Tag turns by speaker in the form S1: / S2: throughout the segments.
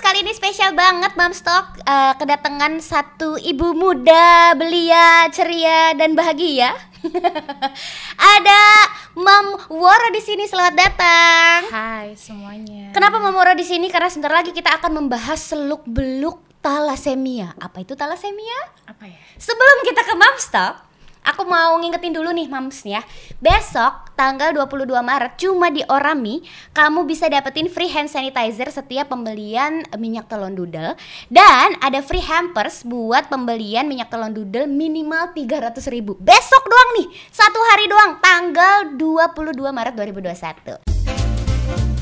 S1: Moms, kali ini spesial banget Mamstock uh, kedatangan satu ibu muda, belia, ceria dan bahagia. Ada Mam Woro di sini, selamat datang.
S2: Hai semuanya.
S1: Kenapa Mam Woro di sini? Karena sebentar lagi kita akan membahas seluk-beluk talasemia. Apa itu talasemia?
S2: Apa ya?
S1: Sebelum kita ke Mamstock, aku mau ngingetin dulu nih Mams ya. Besok tanggal 22 Maret cuma di Orami kamu bisa dapetin free hand sanitizer setiap pembelian minyak telon doodle dan ada free hampers buat pembelian minyak telon doodle minimal 300 ribu. Besok doang nih, satu hari doang tanggal 22 Maret 2021.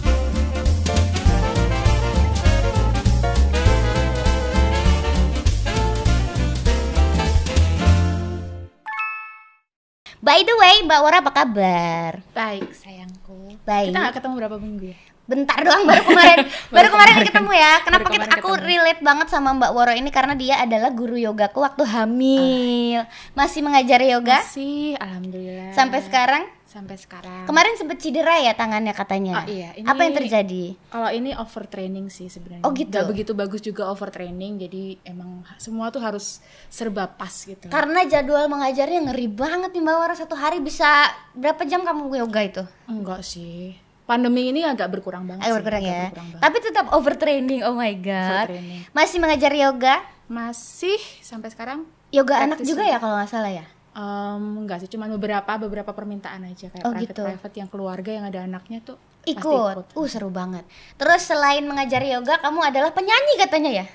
S1: By the way, Mbak Wara apa kabar?
S2: Baik sayangku.
S1: Baik.
S2: Kita gak ketemu berapa minggu ya?
S1: Bentar doang baru kemarin baru kemarin nih ketemu ya. Kenapa kita
S2: kemarin
S1: aku
S2: ketemu.
S1: relate banget sama Mbak Woro ini karena dia adalah guru yogaku waktu hamil. Masih mengajar yoga
S2: Masih, alhamdulillah.
S1: sampai sekarang.
S2: Sampai sekarang.
S1: Kemarin sempet cedera ya tangannya katanya.
S2: Oh, iya. Ini-
S1: Apa yang terjadi?
S2: Kalau ini overtraining sih sebenarnya.
S1: Oh, gitu?
S2: Gak begitu bagus juga overtraining. Jadi emang semua tuh harus serba pas gitu.
S1: Karena jadwal mengajarnya ngeri banget nih Mbak satu hari bisa berapa jam kamu yoga itu?
S2: Enggak sih. Pandemi ini agak berkurang banget. Sih,
S1: berkurang
S2: agak
S1: ya.
S2: berkurang banget.
S1: Tapi tetap overtraining. Oh my god. Masih mengajar yoga?
S2: Masih sampai sekarang
S1: Yoga anak juga ya kalau nggak salah ya?
S2: Em, enggak sih, cuma beberapa beberapa permintaan aja kayak
S1: Oh,
S2: private
S1: gitu.
S2: private yang keluarga yang ada anaknya tuh pasti
S1: ikut. Uh seru banget. Terus selain mengajar yoga, kamu adalah penyanyi katanya ya?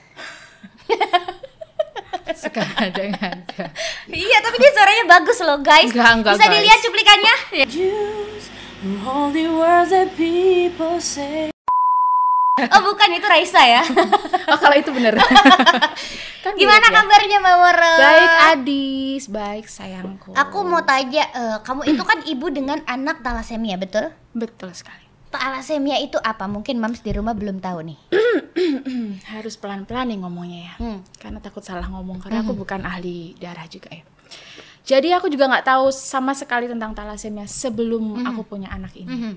S2: Suka ada
S1: iya, tapi dia suaranya bagus loh, guys.
S2: Enggak, enggak,
S1: Bisa
S2: guys.
S1: dilihat cuplikannya? Oh, bukan itu Raisa ya.
S2: Oh kalau itu bener. Kan
S1: Gimana
S2: ya?
S1: kabarnya Mbak Wara?
S2: Baik Adis, baik sayangku.
S1: Aku mau tanya, eh, kamu itu kan ibu dengan anak talasemia, betul?
S2: betul sekali.
S1: Talasemia itu apa? Mungkin Mams di rumah belum tahu nih.
S2: Harus pelan-pelan nih ngomongnya ya.
S1: Hmm.
S2: Karena takut salah ngomong karena aku bukan ahli darah juga ya. Jadi aku juga nggak tahu sama sekali tentang talasemia sebelum aku punya anak ini.
S1: Mhm.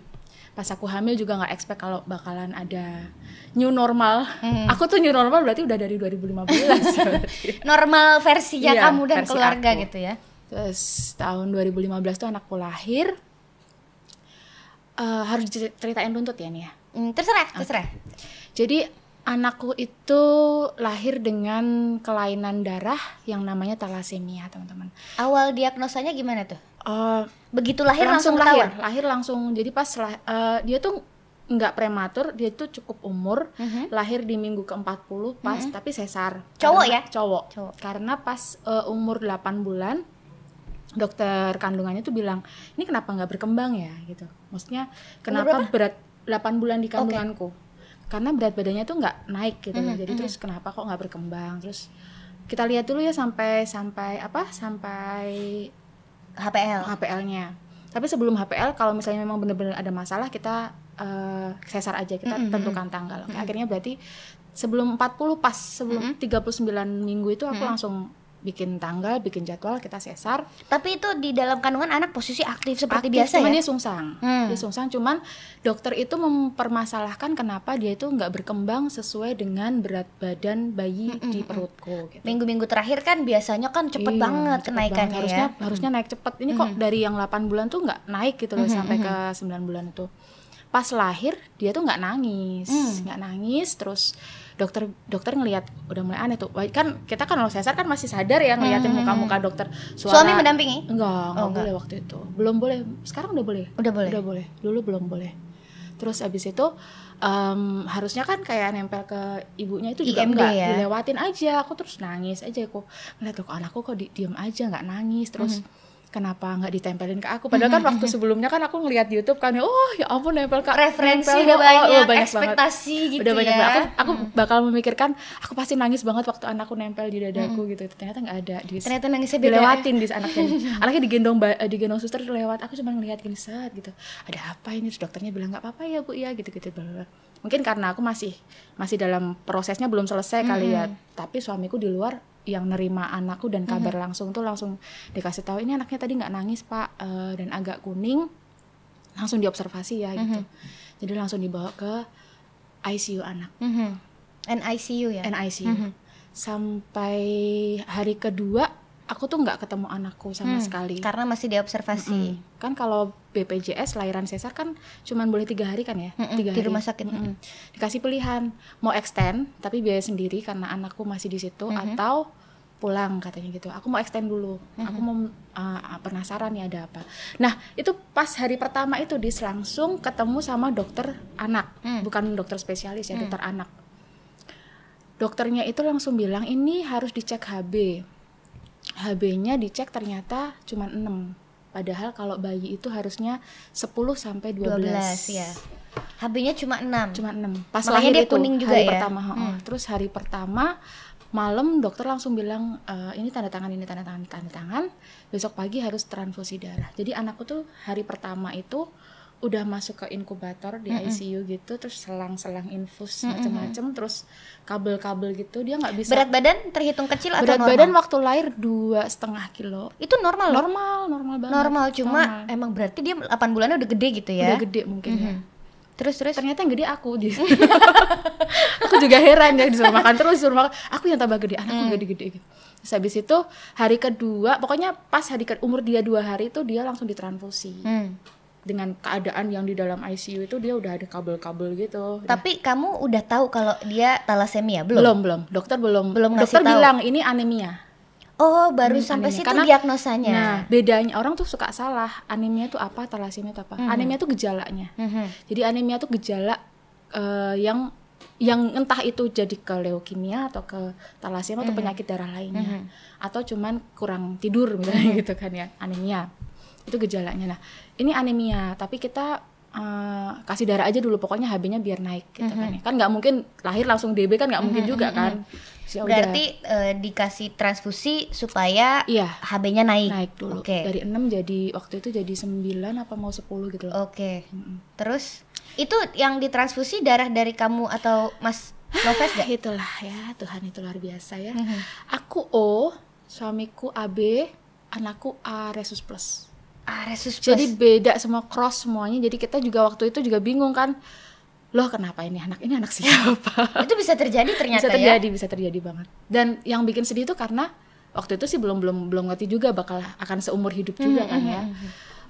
S2: Pas aku hamil juga nggak expect kalau bakalan ada new normal.
S1: Mhm.
S2: Aku tuh new normal berarti udah dari 2015 berarti.
S1: Normal versinya
S2: Iya,
S1: kamu dan
S2: versi
S1: keluarga
S2: aku.
S1: gitu ya.
S2: Terus tahun 2015 tuh anakku lahir. Eh, harus ceritain runtut ya nih ya.
S1: Hmm, terserah, terserah.
S2: Jadi anakku itu lahir dengan kelainan darah yang namanya talasemia, teman-teman.
S1: Awal diagnosanya gimana tuh?
S2: Eh,
S1: Begitu lahir langsung,
S2: lahir,
S1: ketahuan?
S2: lahir langsung. Jadi pas lah, eh, dia tuh nggak prematur, dia tuh cukup umur,
S1: Mhm.
S2: lahir di minggu ke-40 pas tapi sesar.
S1: Cowok
S2: Karena-
S1: ya?
S2: Cowok.
S1: Cowok.
S2: Karena pas eh, umur 8 bulan dokter kandungannya tuh bilang, "Ini kenapa nggak berkembang ya?" gitu. Maksudnya kenapa berat 8 bulan di kandunganku? Karena berat badannya tuh nggak naik gitu.
S1: Mhm,
S2: Jadi terus kenapa kok nggak berkembang? Terus kita lihat dulu ya sampai sampai apa? Sampai
S1: HPL.
S2: HPL-nya. Tapi sebelum HPL kalau misalnya memang benar-benar ada masalah kita eh, sesar aja kita
S1: Mm-mm,
S2: tentukan tanggal. Oke, Akhirnya berarti sebelum 40 pas sebelum 39 minggu itu aku langsung bikin tanggal, bikin jadwal, kita sesar.
S1: Tapi itu di dalam kandungan anak posisi aktif seperti
S2: Aktif,
S1: biasa
S2: cuman
S1: ya?
S2: dia sungsang.
S1: Hmm.
S2: Dia sungsang cuman dokter itu mempermasalahkan kenapa dia itu nggak berkembang sesuai dengan berat badan bayi di perutku gitu.
S1: Minggu-minggu terakhir kan biasanya kan cepet
S2: Iya,
S1: banget
S2: cepet
S1: kenaikannya
S2: banget. harusnya
S1: ya.
S2: harusnya naik cepet ini kok dari yang 8 bulan tuh nggak naik gitu loh sampai ke 9 bulan itu pas lahir dia tuh nggak nangis
S1: Mm.
S2: nggak nangis terus dokter dokter ngelihat udah mulai aneh tuh. Kan kita kan kalau sesar kan masih sadar ya ngeliatin muka-muka dokter
S1: Suami mendampingi?
S2: enggak enggak
S1: Oh, enggak.
S2: boleh waktu itu. Belum boleh. Sekarang udah boleh?
S1: Udah boleh.
S2: udah boleh. Dulu belum boleh. Terus abis itu em, harusnya kan kayak nempel ke ibunya itu juga
S1: IMD
S2: enggak
S1: ya?
S2: dilewatin aja. Aku terus nangis aja. Aku ngeliat kok anakku kok di, diem aja nggak nangis. Terus
S1: Mhm.
S2: Kenapa nggak ditempelin ke aku? Padahal kan waktu sebelumnya kan aku ngeliat di YouTube kan oh ya ampun nempel ke
S1: Referensi
S2: nempel,
S1: udah
S2: oh,
S1: banyak,
S2: oh, banyak
S1: ekspektasi
S2: banget.
S1: gitu
S2: udah banyak
S1: ya.
S2: banget. Aku, aku bakal memikirkan aku pasti nangis banget waktu anakku nempel di dadaku gitu. Ternyata nggak ada di
S1: Ternyata nangisnya beda.
S2: dilewatin di anaknya. Anaknya digendong eh, digendong suster lewat. Aku cuma ngeliat gini set gitu. Ada apa ini? Terus dokternya bilang nggak apa-apa ya bu ya gitu gitu mungkin karena aku masih masih dalam prosesnya belum selesai kali ya. Tapi suamiku di luar yang nerima anakku dan kabar langsung tuh langsung dikasih tahu ini anaknya tadi nggak nangis pak eh, dan agak kuning langsung diobservasi ya gitu jadi langsung dibawa ke ICU anak
S1: Mhm. NICU ya.
S2: NICU sampai hari kedua aku tuh nggak ketemu anakku sama
S1: Hmm,
S2: sekali
S1: Karena masih diobservasi.
S2: Mm. kan kalau BPJS lahiran sesar kan cuman boleh tiga hari kan ya
S1: Mm-mm,
S2: tiga
S1: di
S2: hari.
S1: rumah sakit.
S2: Mm-mm. dikasih pilihan mau extend tapi biaya sendiri karena anakku masih di situ atau pulang katanya gitu. Aku mau extend dulu. Aku mau uh, penasaran nih ada apa. Nah itu pas hari pertama itu dis langsung ketemu sama dokter anak.
S1: Hmm.
S2: bukan dokter spesialis ya dokter anak. Dokternya itu langsung bilang ini harus dicek HB HB-nya dicek ternyata cuma 6 padahal kalau bayi itu harusnya 10 sampai 12,
S1: 12 ya. HB-nya cuma 6.
S2: cuma 6 pas
S1: Makanya
S2: lahir
S1: dia
S2: itu
S1: kuning juga
S2: hari
S1: ya?
S2: pertama heeh. terus hari pertama malam dokter langsung bilang "E, ini tanda tangan ini tanda tangan tanda tangan. Besok pagi harus transfusi darah. Jadi anakku tuh hari pertama itu udah masuk ke inkubator di ICU gitu terus selang-selang infus macam-macam terus kabel-kabel gitu dia nggak bisa
S1: Berat badan terhitung kecil atau
S2: berat
S1: normal?
S2: badan waktu lahir dua setengah kilo.
S1: Itu normal loh.
S2: normal normal banget
S1: Normal cuma
S2: Normal.
S1: emang berarti dia 8 bulannya udah gede ya.
S2: udah gede mungkin ya
S1: Terus terus
S2: ternyata yang gede aku di aku juga heran ya disuruh makan terus disuruh makan aku yang tambah gede anakku gede-gede gitu terus habis itu hari kedua pokoknya pas hari ke, umur dia dua hari itu dia langsung ditransfusi
S1: Hmm.
S2: dengan keadaan yang di dalam ICU itu dia udah ada kabel-kabel gitu Udah-
S1: Tapi kamu udah tahu kalau dia talasemia belum?
S2: belum belum dokter belum
S1: Belum
S2: dokter
S1: tahu.
S2: bilang ini anemia
S1: Oh, baru
S2: Hmm,
S1: sampai
S2: anemia.
S1: situ
S2: Karena-
S1: diagnosanya.
S2: nah bedanya orang tuh suka salah. Anemia itu apa talasemia itu apa? Anemia itu gejalanya.
S1: Mhm.
S2: Jadi anemia itu gejala eh, yang yang entah itu jadi ke leukemia atau ke talasemia atau penyakit darah lainnya. Atau cuman kurang tidur misalnya gitu kan ya anemia. Itu gejalanya. Nah ini anemia tapi kita eh, kasih darah aja dulu pokoknya HB-nya biar naik gitu kan ya kan nggak mungkin lahir langsung DB kan nggak mungkin juga kan Terus ya
S1: Berarti eh, dikasih transfusi supaya
S2: iya
S1: HB-nya naik.
S2: naik dulu
S1: Oke.
S2: dari 6 jadi waktu itu jadi 9 apa mau 10 gitu loh
S1: Oke. Terus itu yang ditransfusi darah dari kamu atau Mas Noves gak?
S2: itulah ya Tuhan itu luar biasa ya
S1: Mhm.
S2: Aku O, suamiku AB, anakku A resus plus.
S1: Ah, resus plus.
S2: Jadi beda semua cross semuanya. Jadi kita juga waktu itu juga bingung kan. Loh kenapa ini anak ini anak siapa?
S1: itu bisa terjadi ternyata
S2: bisa
S1: ya.
S2: terjadi, bisa terjadi banget. Dan yang bikin sedih itu karena waktu itu sih belum belum belum ngerti juga bakal akan seumur hidup juga kan ya.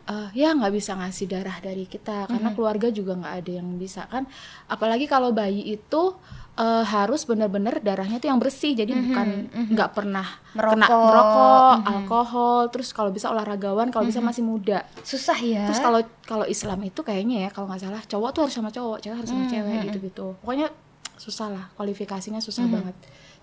S2: Eh, ya nggak bisa ngasih darah dari kita karena keluarga juga nggak ada yang bisa kan. Apalagi kalau bayi itu eh, harus benar-benar darahnya tuh yang bersih jadi bukan nggak pernah kena
S1: Merokok.
S2: merokok, alkohol, terus kalau bisa olahragawan, kalau bisa masih muda.
S1: Susah ya.
S2: Terus kalau kalau Islam itu kayaknya ya kalau nggak salah cowok tuh harus sama cowok, cewek harus sama cewek gitu-gitu. Pokoknya susah lah, kualifikasinya susah banget.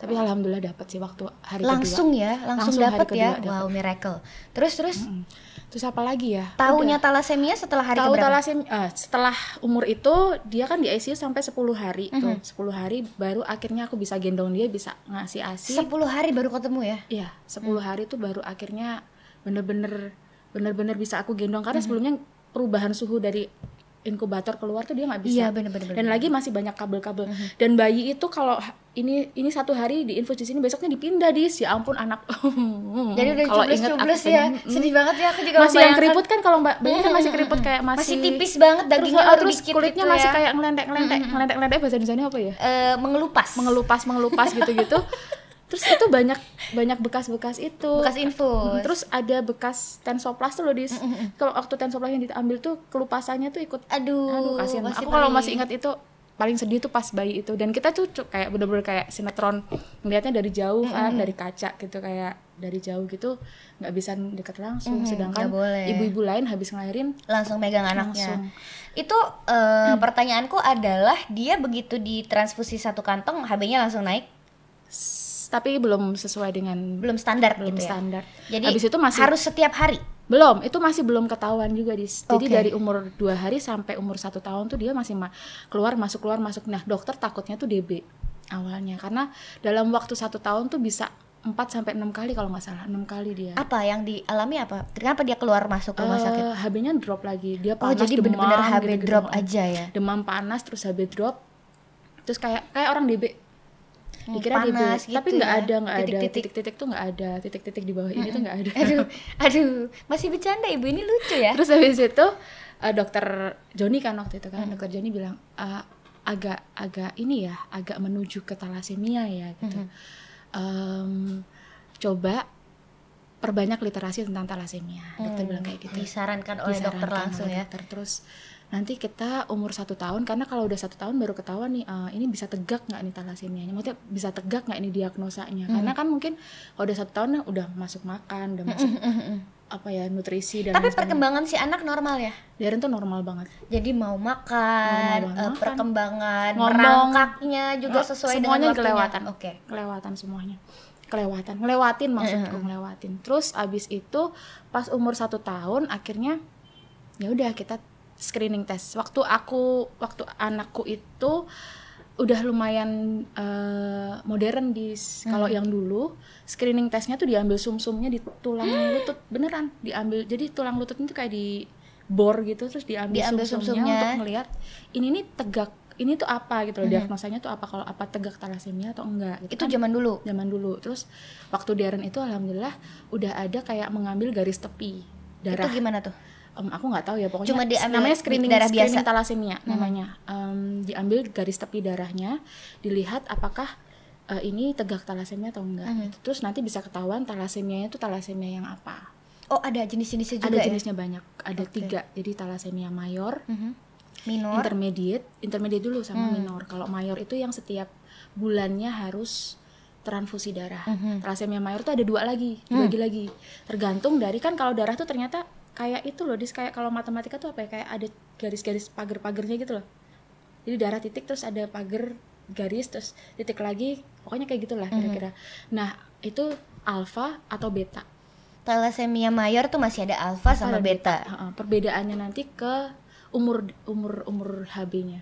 S2: Tapi alhamdulillah dapat sih waktu hari
S1: langsung
S2: kedua.
S1: ya, langsung,
S2: Langsung
S1: dapat ya.
S2: dapet.
S1: Wow, miracle. Terus terus
S2: Mm. Terus apa lagi ya?
S1: tahunya talasemia setelah hari
S2: Tahu talasemia eh, setelah umur itu dia kan di ICU sampai 10 hari tuh.
S1: Mhm.
S2: 10 hari baru akhirnya aku bisa gendong dia, bisa ngasih ASI.
S1: 10 hari baru ketemu ya.
S2: Iya, 10
S1: Hmm.
S2: hari tuh baru akhirnya bener-bener bener-bener bisa aku gendong
S1: Hmm.
S2: karena sebelumnya perubahan suhu dari inkubator keluar tuh dia nggak bisa.
S1: Iya, bener-bener.
S2: Dan lagi masih banyak kabel-kabel. Dan bayi itu kalau ini ini satu hari di infus di sini besoknya dipindah di ya ampun anak.
S1: Jadi udah
S2: Kalau
S1: cubles
S2: inget aku
S1: ya.
S2: pengen-
S1: Sedih banget ya aku juga
S2: masih yang keriput kan kalau mbak bayi kan masih keriput kayak masih
S1: Masih tipis banget
S2: terus,
S1: dagingnya baru
S2: terus
S1: dikit
S2: kulitnya
S1: gitu
S2: masih
S1: ya.
S2: kayak ngelentek ngelentek ngelentek ngelentek bahasa Indonesia apa ya
S1: Eh, mengelupas.
S2: mengelupas mengelupas gitu-gitu terus itu banyak banyak bekas-bekas itu.
S1: Bekas infus.
S2: terus ada bekas tensoplas tuh loh di kalau waktu tensoplas yang diambil tuh kelupasannya tuh ikut
S1: Aduh,
S2: aduh kasihan aku kalau masih ingat itu paling sedih tuh pas bayi itu. Dan kita tuh kayak bener-bener kayak sinetron ngelihatnya dari jauh kan dari kaca gitu kayak dari jauh gitu nggak bisa deket langsung. Sedangkan
S1: nggak boleh.
S2: ibu-ibu lain habis ngelahirin
S1: langsung megang anaknya.
S2: Langsung.
S1: Itu eh, pertanyaanku adalah dia begitu ditransfusi satu kantong HB-nya langsung naik,
S2: s- tapi belum sesuai dengan
S1: belum standar
S2: belum
S1: gitu ya.
S2: standar
S1: Jadi
S2: habis itu masih
S1: harus setiap hari.
S2: Belum, itu masih belum ketahuan juga dis. Jadi
S1: Oke.
S2: dari umur dua hari sampai umur satu tahun tuh dia masih ma- keluar masuk keluar masuk. Nah dokter takutnya tuh DB awalnya karena dalam waktu satu tahun tuh bisa 4 sampai enam kali kalau nggak salah enam kali dia.
S1: Apa yang dialami apa? Kenapa dia keluar masuk rumah sakit?
S2: Eh, HB-nya drop lagi. Dia
S1: Oh,
S2: panas
S1: jadi
S2: demam,
S1: bener-bener HB
S2: gitu-gitu.
S1: drop aja ya.
S2: Demam panas terus HB drop. Terus kayak kayak orang DB.
S1: Hmm,
S2: Dikira
S1: panas
S2: DB, tapi
S1: gitu
S2: nggak
S1: ya.
S2: ada nggak ada
S1: Titik-titik.
S2: tuh nggak ada titik-titik di bawah ini tuh nggak ada.
S1: Aduh, aduh, masih bercanda ibu ini lucu ya.
S2: Terus habis itu eh, dokter Joni kan waktu itu kan dokter Joni bilang "Ah, agak agak ini ya agak menuju ke talasemia ya gitu
S1: Mhm.
S2: Em, coba perbanyak literasi tentang talasemia dokter
S1: Hmm,
S2: bilang kayak gitu
S1: Disarankan oleh dokter
S2: Disarankan
S1: langsung
S2: oleh
S1: ya.
S2: dokter. terus nanti kita umur satu tahun karena kalau udah satu tahun baru ketahuan nih eh, ini bisa tegak nggak nih talasemianya maksudnya bisa tegak nggak ini diagnosanya
S1: Hmm.
S2: karena kan mungkin kalau udah satu tahun udah masuk makan udah masuk apa ya nutrisi dan
S1: Tapi perkembangan si anak normal ya.
S2: Darren tuh normal banget
S1: Jadi mau makan,
S2: Normal banget
S1: eh,
S2: makan.
S1: perkembangan,
S2: Ngomong.
S1: merangkaknya juga
S2: Oh,
S1: sesuai
S2: semuanya
S1: dengan waktunya.
S2: kelewatan.
S1: Oke.
S2: kelewatan semuanya kelewatan ngelewatin maksudku ngelewatin terus abis itu pas umur satu tahun akhirnya ya udah kita screening test. Waktu aku waktu anakku itu udah lumayan eh, modern di kalau yang dulu screening testnya tuh diambil sumsumnya di tulang lutut beneran diambil. Jadi tulang lutut itu kayak di bor gitu terus diambil,
S1: Diambil
S2: sumsumnya
S1: sumsumnya.
S2: untuk ngelihat ini nih tegak ini tuh apa gitu loh diagnosanya tuh apa kalau apa tegak talasemia atau enggak gitu
S1: Itu zaman dulu.
S2: zaman dulu. Terus waktu Darren itu alhamdulillah udah ada kayak mengambil garis tepi darah.
S1: Itu gimana tuh?
S2: Em, aku nggak tahu ya pokoknya
S1: Cuma diambil
S2: namanya screening
S1: darah
S2: screening
S1: biasa.
S2: talasemia namanya. Em, diambil garis tepi darahnya dilihat apakah eh, ini tegak talasemia atau enggak. Gitu. terus nanti bisa ketahuan talasemianya itu talasemia yang apa.
S1: Oh, ada jenis-jenisnya juga
S2: ada
S1: ya?
S2: jenisnya banyak. Ada tiga. Jadi talasemia mayor
S1: Mhm. Minor.
S2: intermediate. Intermediate dulu sama minor. Kalau mayor itu yang setiap bulannya harus transfusi darah. Thalassemia mayor tuh ada dua lagi dibagi lagi. Tergantung dari kan kalau darah tuh ternyata kayak itu loh dis. Kayak kalau matematika tuh apa ya? Kayak ada garis-garis pagar-pagarnya gitu loh. Jadi darah titik terus ada pagar garis terus titik lagi pokoknya kayak gitulah kira-kira. Nah itu alfa atau beta?
S1: Thalassemia mayor tuh masih ada alfa sama
S2: dan
S1: beta.
S2: Heeh, perbedaannya nanti ke umur umur umur HB-nya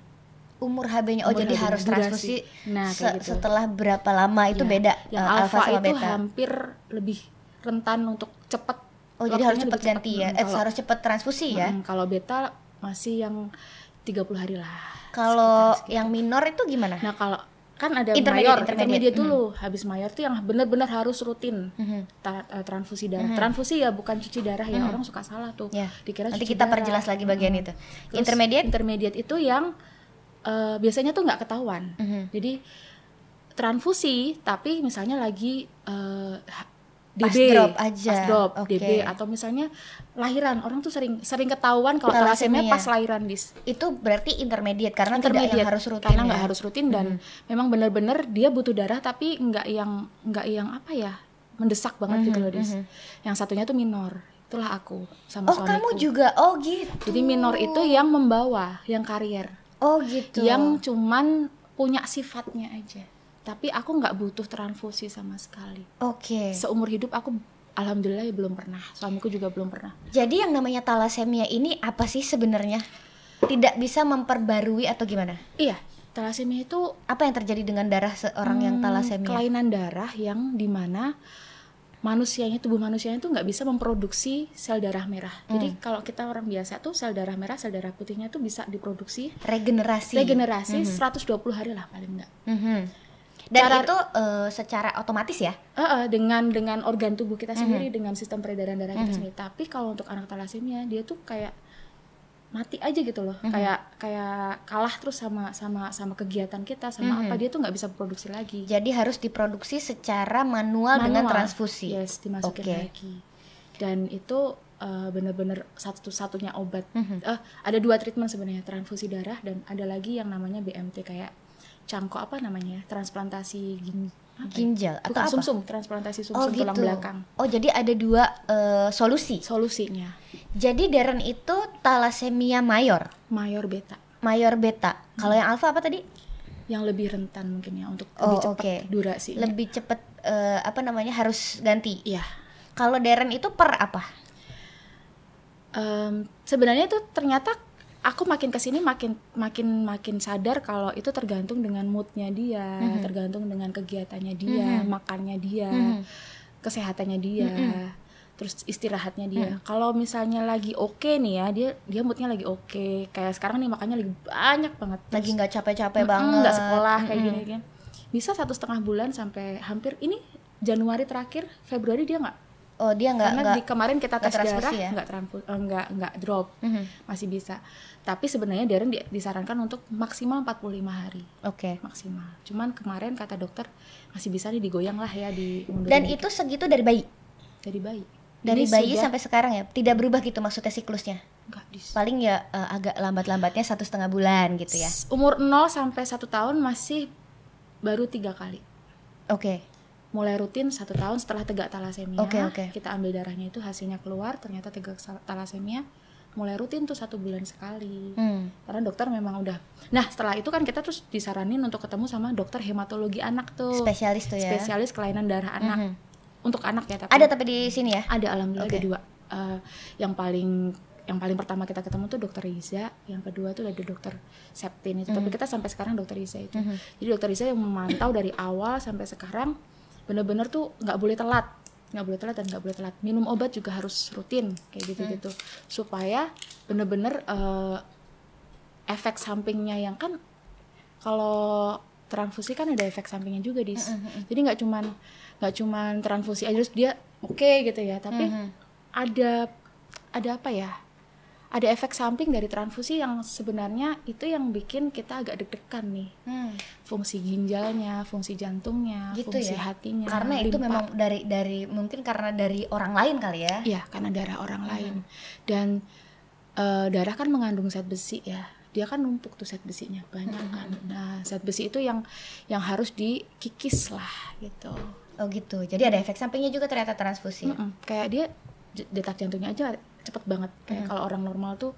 S1: Umur HB-nya oh
S2: Umur
S1: jadi
S2: HB-nya,
S1: harus transfusi
S2: Nah,
S1: se-
S2: gitu.
S1: setelah berapa lama itu
S2: Ya,
S1: beda
S2: yang
S1: eh,
S2: alfa,
S1: sama
S2: itu
S1: beta.
S2: hampir lebih rentan untuk cepat
S1: Oh jadi harus cepat ganti ya. Eh,
S2: kalau,
S1: harus cepat transfusi ya.
S2: Mm, kalau beta masih yang 30 hari lah
S1: Kalau yang minor itu gimana?
S2: nah kalau kan ada
S1: Intermediate,
S2: mayor
S1: intermediate.
S2: intermediate dulu habis mayor tuh yang benar-benar harus rutin ta- eh, transfusi darah transfusi ya bukan cuci darah ya orang suka salah tuh
S1: Ya.
S2: dikira
S1: Nanti
S2: cuci
S1: kita
S2: darah.
S1: perjelas lagi bagian
S2: Mm.
S1: itu.
S2: Terus
S1: Intermediate?
S2: intermediate itu yang eh, biasanya tuh nggak ketahuan
S1: Mhm.
S2: jadi transfusi tapi misalnya lagi eh, h-
S1: Pas
S2: DB
S1: drop aja.
S2: pas drop
S1: Oke.
S2: DB atau misalnya lahiran orang tuh sering sering ketahuan kalau
S1: thalassemia
S2: pas lahiran dis
S1: Itu berarti intermediate karena tidak yang harus rutin.
S2: karena
S1: ya?
S2: nggak harus rutin dan memang benar-benar dia butuh darah tapi nggak yang nggak yang apa ya mendesak banget gitu loh dis yang satunya tuh minor itulah aku sama
S1: Oh
S2: suamiku
S1: kamu juga. Oh gitu.
S2: jadi minor itu yang membawa yang karier
S1: Oh gitu.
S2: yang cuman punya sifatnya aja tapi aku nggak butuh transfusi sama sekali
S1: Oke.
S2: seumur hidup aku alhamdulillah ya belum pernah suamiku juga belum pernah
S1: Jadi yang namanya thalassemia ini apa sih sebenarnya? Tidak bisa memperbarui atau gimana?
S2: iya thalassemia itu
S1: Apa yang terjadi dengan darah seorang yang
S2: Hmm,
S1: thalassemia?
S2: kelainan darah yang di mana manusianya tubuh manusianya itu nggak bisa memproduksi sel darah merah. Jadi
S1: Hmm.
S2: kalau kita orang biasa tuh sel darah merah, sel darah putihnya tuh bisa diproduksi
S1: Regenerasi.
S2: regenerasi 120 hari lah paling nggak.
S1: Mhm. Dan
S2: Cara-
S1: itu eh, secara otomatis ya?
S2: Eh, eh, dengan dengan organ tubuh kita
S1: Hmm.
S2: sendiri, dengan sistem peredaran darah kita sendiri. Tapi kalau untuk anak thalassemia dia tuh kayak mati aja gitu loh,
S1: Hmm.
S2: kayak kayak kalah terus sama sama sama kegiatan kita, sama
S1: Hmm.
S2: apa dia tuh nggak bisa produksi lagi.
S1: Jadi harus diproduksi secara manual, dengan
S2: Manual.
S1: transfusi.
S2: Yes, dimasukin
S1: Oke.
S2: lagi. Dan itu uh, bener-bener satu-satunya obat.
S1: Mhm.
S2: Eh, ada dua treatment sebenarnya, transfusi darah dan ada lagi yang namanya BMT kayak cangkok apa namanya ya? Transplantasi gin apa ya?
S1: Ginjal atau
S2: Bukan
S1: apa?
S2: sumsum, transplantasi
S1: Oh
S2: sumsum tulang
S1: gitu.
S2: belakang.
S1: Oh jadi ada dua eh, solusi.
S2: Solusinya
S1: Jadi Darren itu thalassemia mayor,
S2: mayor beta
S1: mayor beta. Kalau yang alfa apa tadi?
S2: yang lebih rentan mungkin ya untuk
S1: Oh,
S2: lebih cepat
S1: oke.
S2: durasinya.
S1: Lebih cepet eh, apa namanya harus ganti.
S2: Iya.
S1: Kalau Darren itu per apa?
S2: Em, sebenarnya itu ternyata aku makin ke sini makin makin makin sadar kalau itu tergantung dengan moodnya dia,
S1: Mhm.
S2: tergantung dengan kegiatannya dia, makannya dia,
S1: Mhm.
S2: kesehatannya dia, terus istirahatnya dia.
S1: Mhm.
S2: Kalau misalnya lagi oke nih ya, dia dia moodnya lagi oke, kayak sekarang nih makannya lagi banyak banget,
S1: Lagi nggak capek-capek banget.
S2: nggak sekolah kayak
S1: Mm-mm.
S2: gini kan, bisa satu setengah bulan sampai hampir ini Januari terakhir, Februari dia nggak
S1: Oh, dia nggak
S2: Karena
S1: nggak
S2: di kemarin kita tes darah
S1: ya?
S2: nggak eh, nggak nggak drop,
S1: Mhm.
S2: masih bisa. Tapi sebenarnya Darren di- disarankan untuk maksimal 45 hari
S1: Oke.
S2: maksimal. Cuman kemarin kata dokter masih bisa nih digoyang lah ya di
S1: Dan itu segitu dari bayi.
S2: dari bayi.
S1: Dari
S2: Ini
S1: bayi
S2: sudah-
S1: sampai sekarang ya. Tidak berubah gitu maksudnya siklusnya.
S2: Enggak, dis-
S1: Paling ya eh, agak lambat-lambatnya satu setengah bulan gitu ya.
S2: Umur 0 sampai 1 tahun masih baru tiga kali.
S1: Oke.
S2: Mulai rutin satu tahun setelah tegak talasemia.
S1: Oke, oke.
S2: Kita ambil darahnya itu hasilnya keluar ternyata tegak talasemia. Mulai rutin tuh satu bulan sekali.
S1: Hmm.
S2: Karena dokter memang udah. Nah setelah itu kan kita terus disaranin untuk ketemu sama dokter hematologi anak tuh.
S1: Spesialis tuh ya.
S2: Spesialis kelainan darah anak.
S1: Mhm.
S2: Untuk anak ya tapi.
S1: Ada tapi di sini ya.
S2: Ada alhamdulillah
S1: Oke.
S2: ada dua. Eh, yang paling yang paling pertama kita ketemu tuh dokter Riza, yang kedua tuh ada dokter Septin itu. Tapi kita sampai sekarang dokter Riza itu.
S1: Mhm.
S2: Jadi dokter Riza yang memantau dari awal sampai sekarang bener-bener tuh nggak boleh telat, nggak boleh telat dan nggak boleh telat. Minum obat juga harus rutin kayak gitu-gitu supaya bener-bener eh, efek sampingnya yang kan kalau transfusi kan ada efek sampingnya juga dis. Jadi nggak cuman nggak cuman transfusi aja terus dia oke gitu ya, tapi
S1: Mhm.
S2: ada ada apa ya? Ada efek samping dari transfusi yang sebenarnya itu yang bikin kita agak deg-degan nih.
S1: Hmm.
S2: Fungsi ginjalnya, fungsi jantungnya,
S1: Gitu
S2: fungsi
S1: ya.
S2: hatinya.
S1: Karena itu
S2: limpa.
S1: memang dari dari mungkin karena dari orang lain kali ya.
S2: Iya, karena darah orang lain. Dan eh, darah kan mengandung zat besi ya. Dia kan numpuk tuh zat besinya banyak kan. Nah, zat besi itu yang yang harus dikikis lah gitu.
S1: Oh gitu. Jadi ada efek sampingnya juga ternyata transfusi.
S2: Mm-mm. Kayak dia detak jantungnya aja cepet banget. Kayak kalau orang normal tuh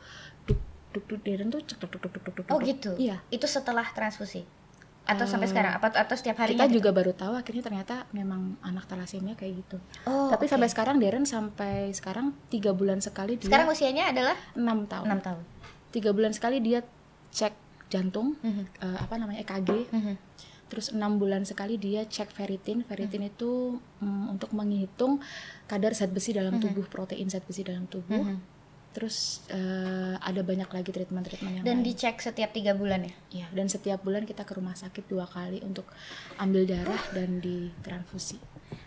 S2: duk duk duk Darren tuh cek duk duk duk duk duk.
S1: Oh gitu.
S2: Iya.
S1: Itu setelah transfusi. Atau sampai
S2: Eh,
S1: sekarang apa atau setiap hari
S2: Kita juga baru tahu akhirnya ternyata memang anak talasemia kayak gitu.
S1: Oh,
S2: Tapi sampai sekarang Darren sampai sekarang tiga bulan sekali dia
S1: sekarang usianya adalah
S2: enam tahun.
S1: 6 tahun.
S2: tiga bulan sekali dia cek jantung
S1: Mhm.
S2: eh, apa namanya EKG
S1: Mhm.
S2: Terus enam bulan sekali dia cek ferritin. Ferritin itu mm, untuk menghitung kadar zat besi dalam tubuh protein zat besi dalam tubuh.
S1: Mhm.
S2: terus eh, ada banyak lagi treatment treatment yang
S1: Dan
S2: lain.
S1: dicek setiap tiga bulan ya.
S2: ya dan setiap bulan kita ke rumah sakit dua kali untuk ambil darah dan ditransfusi.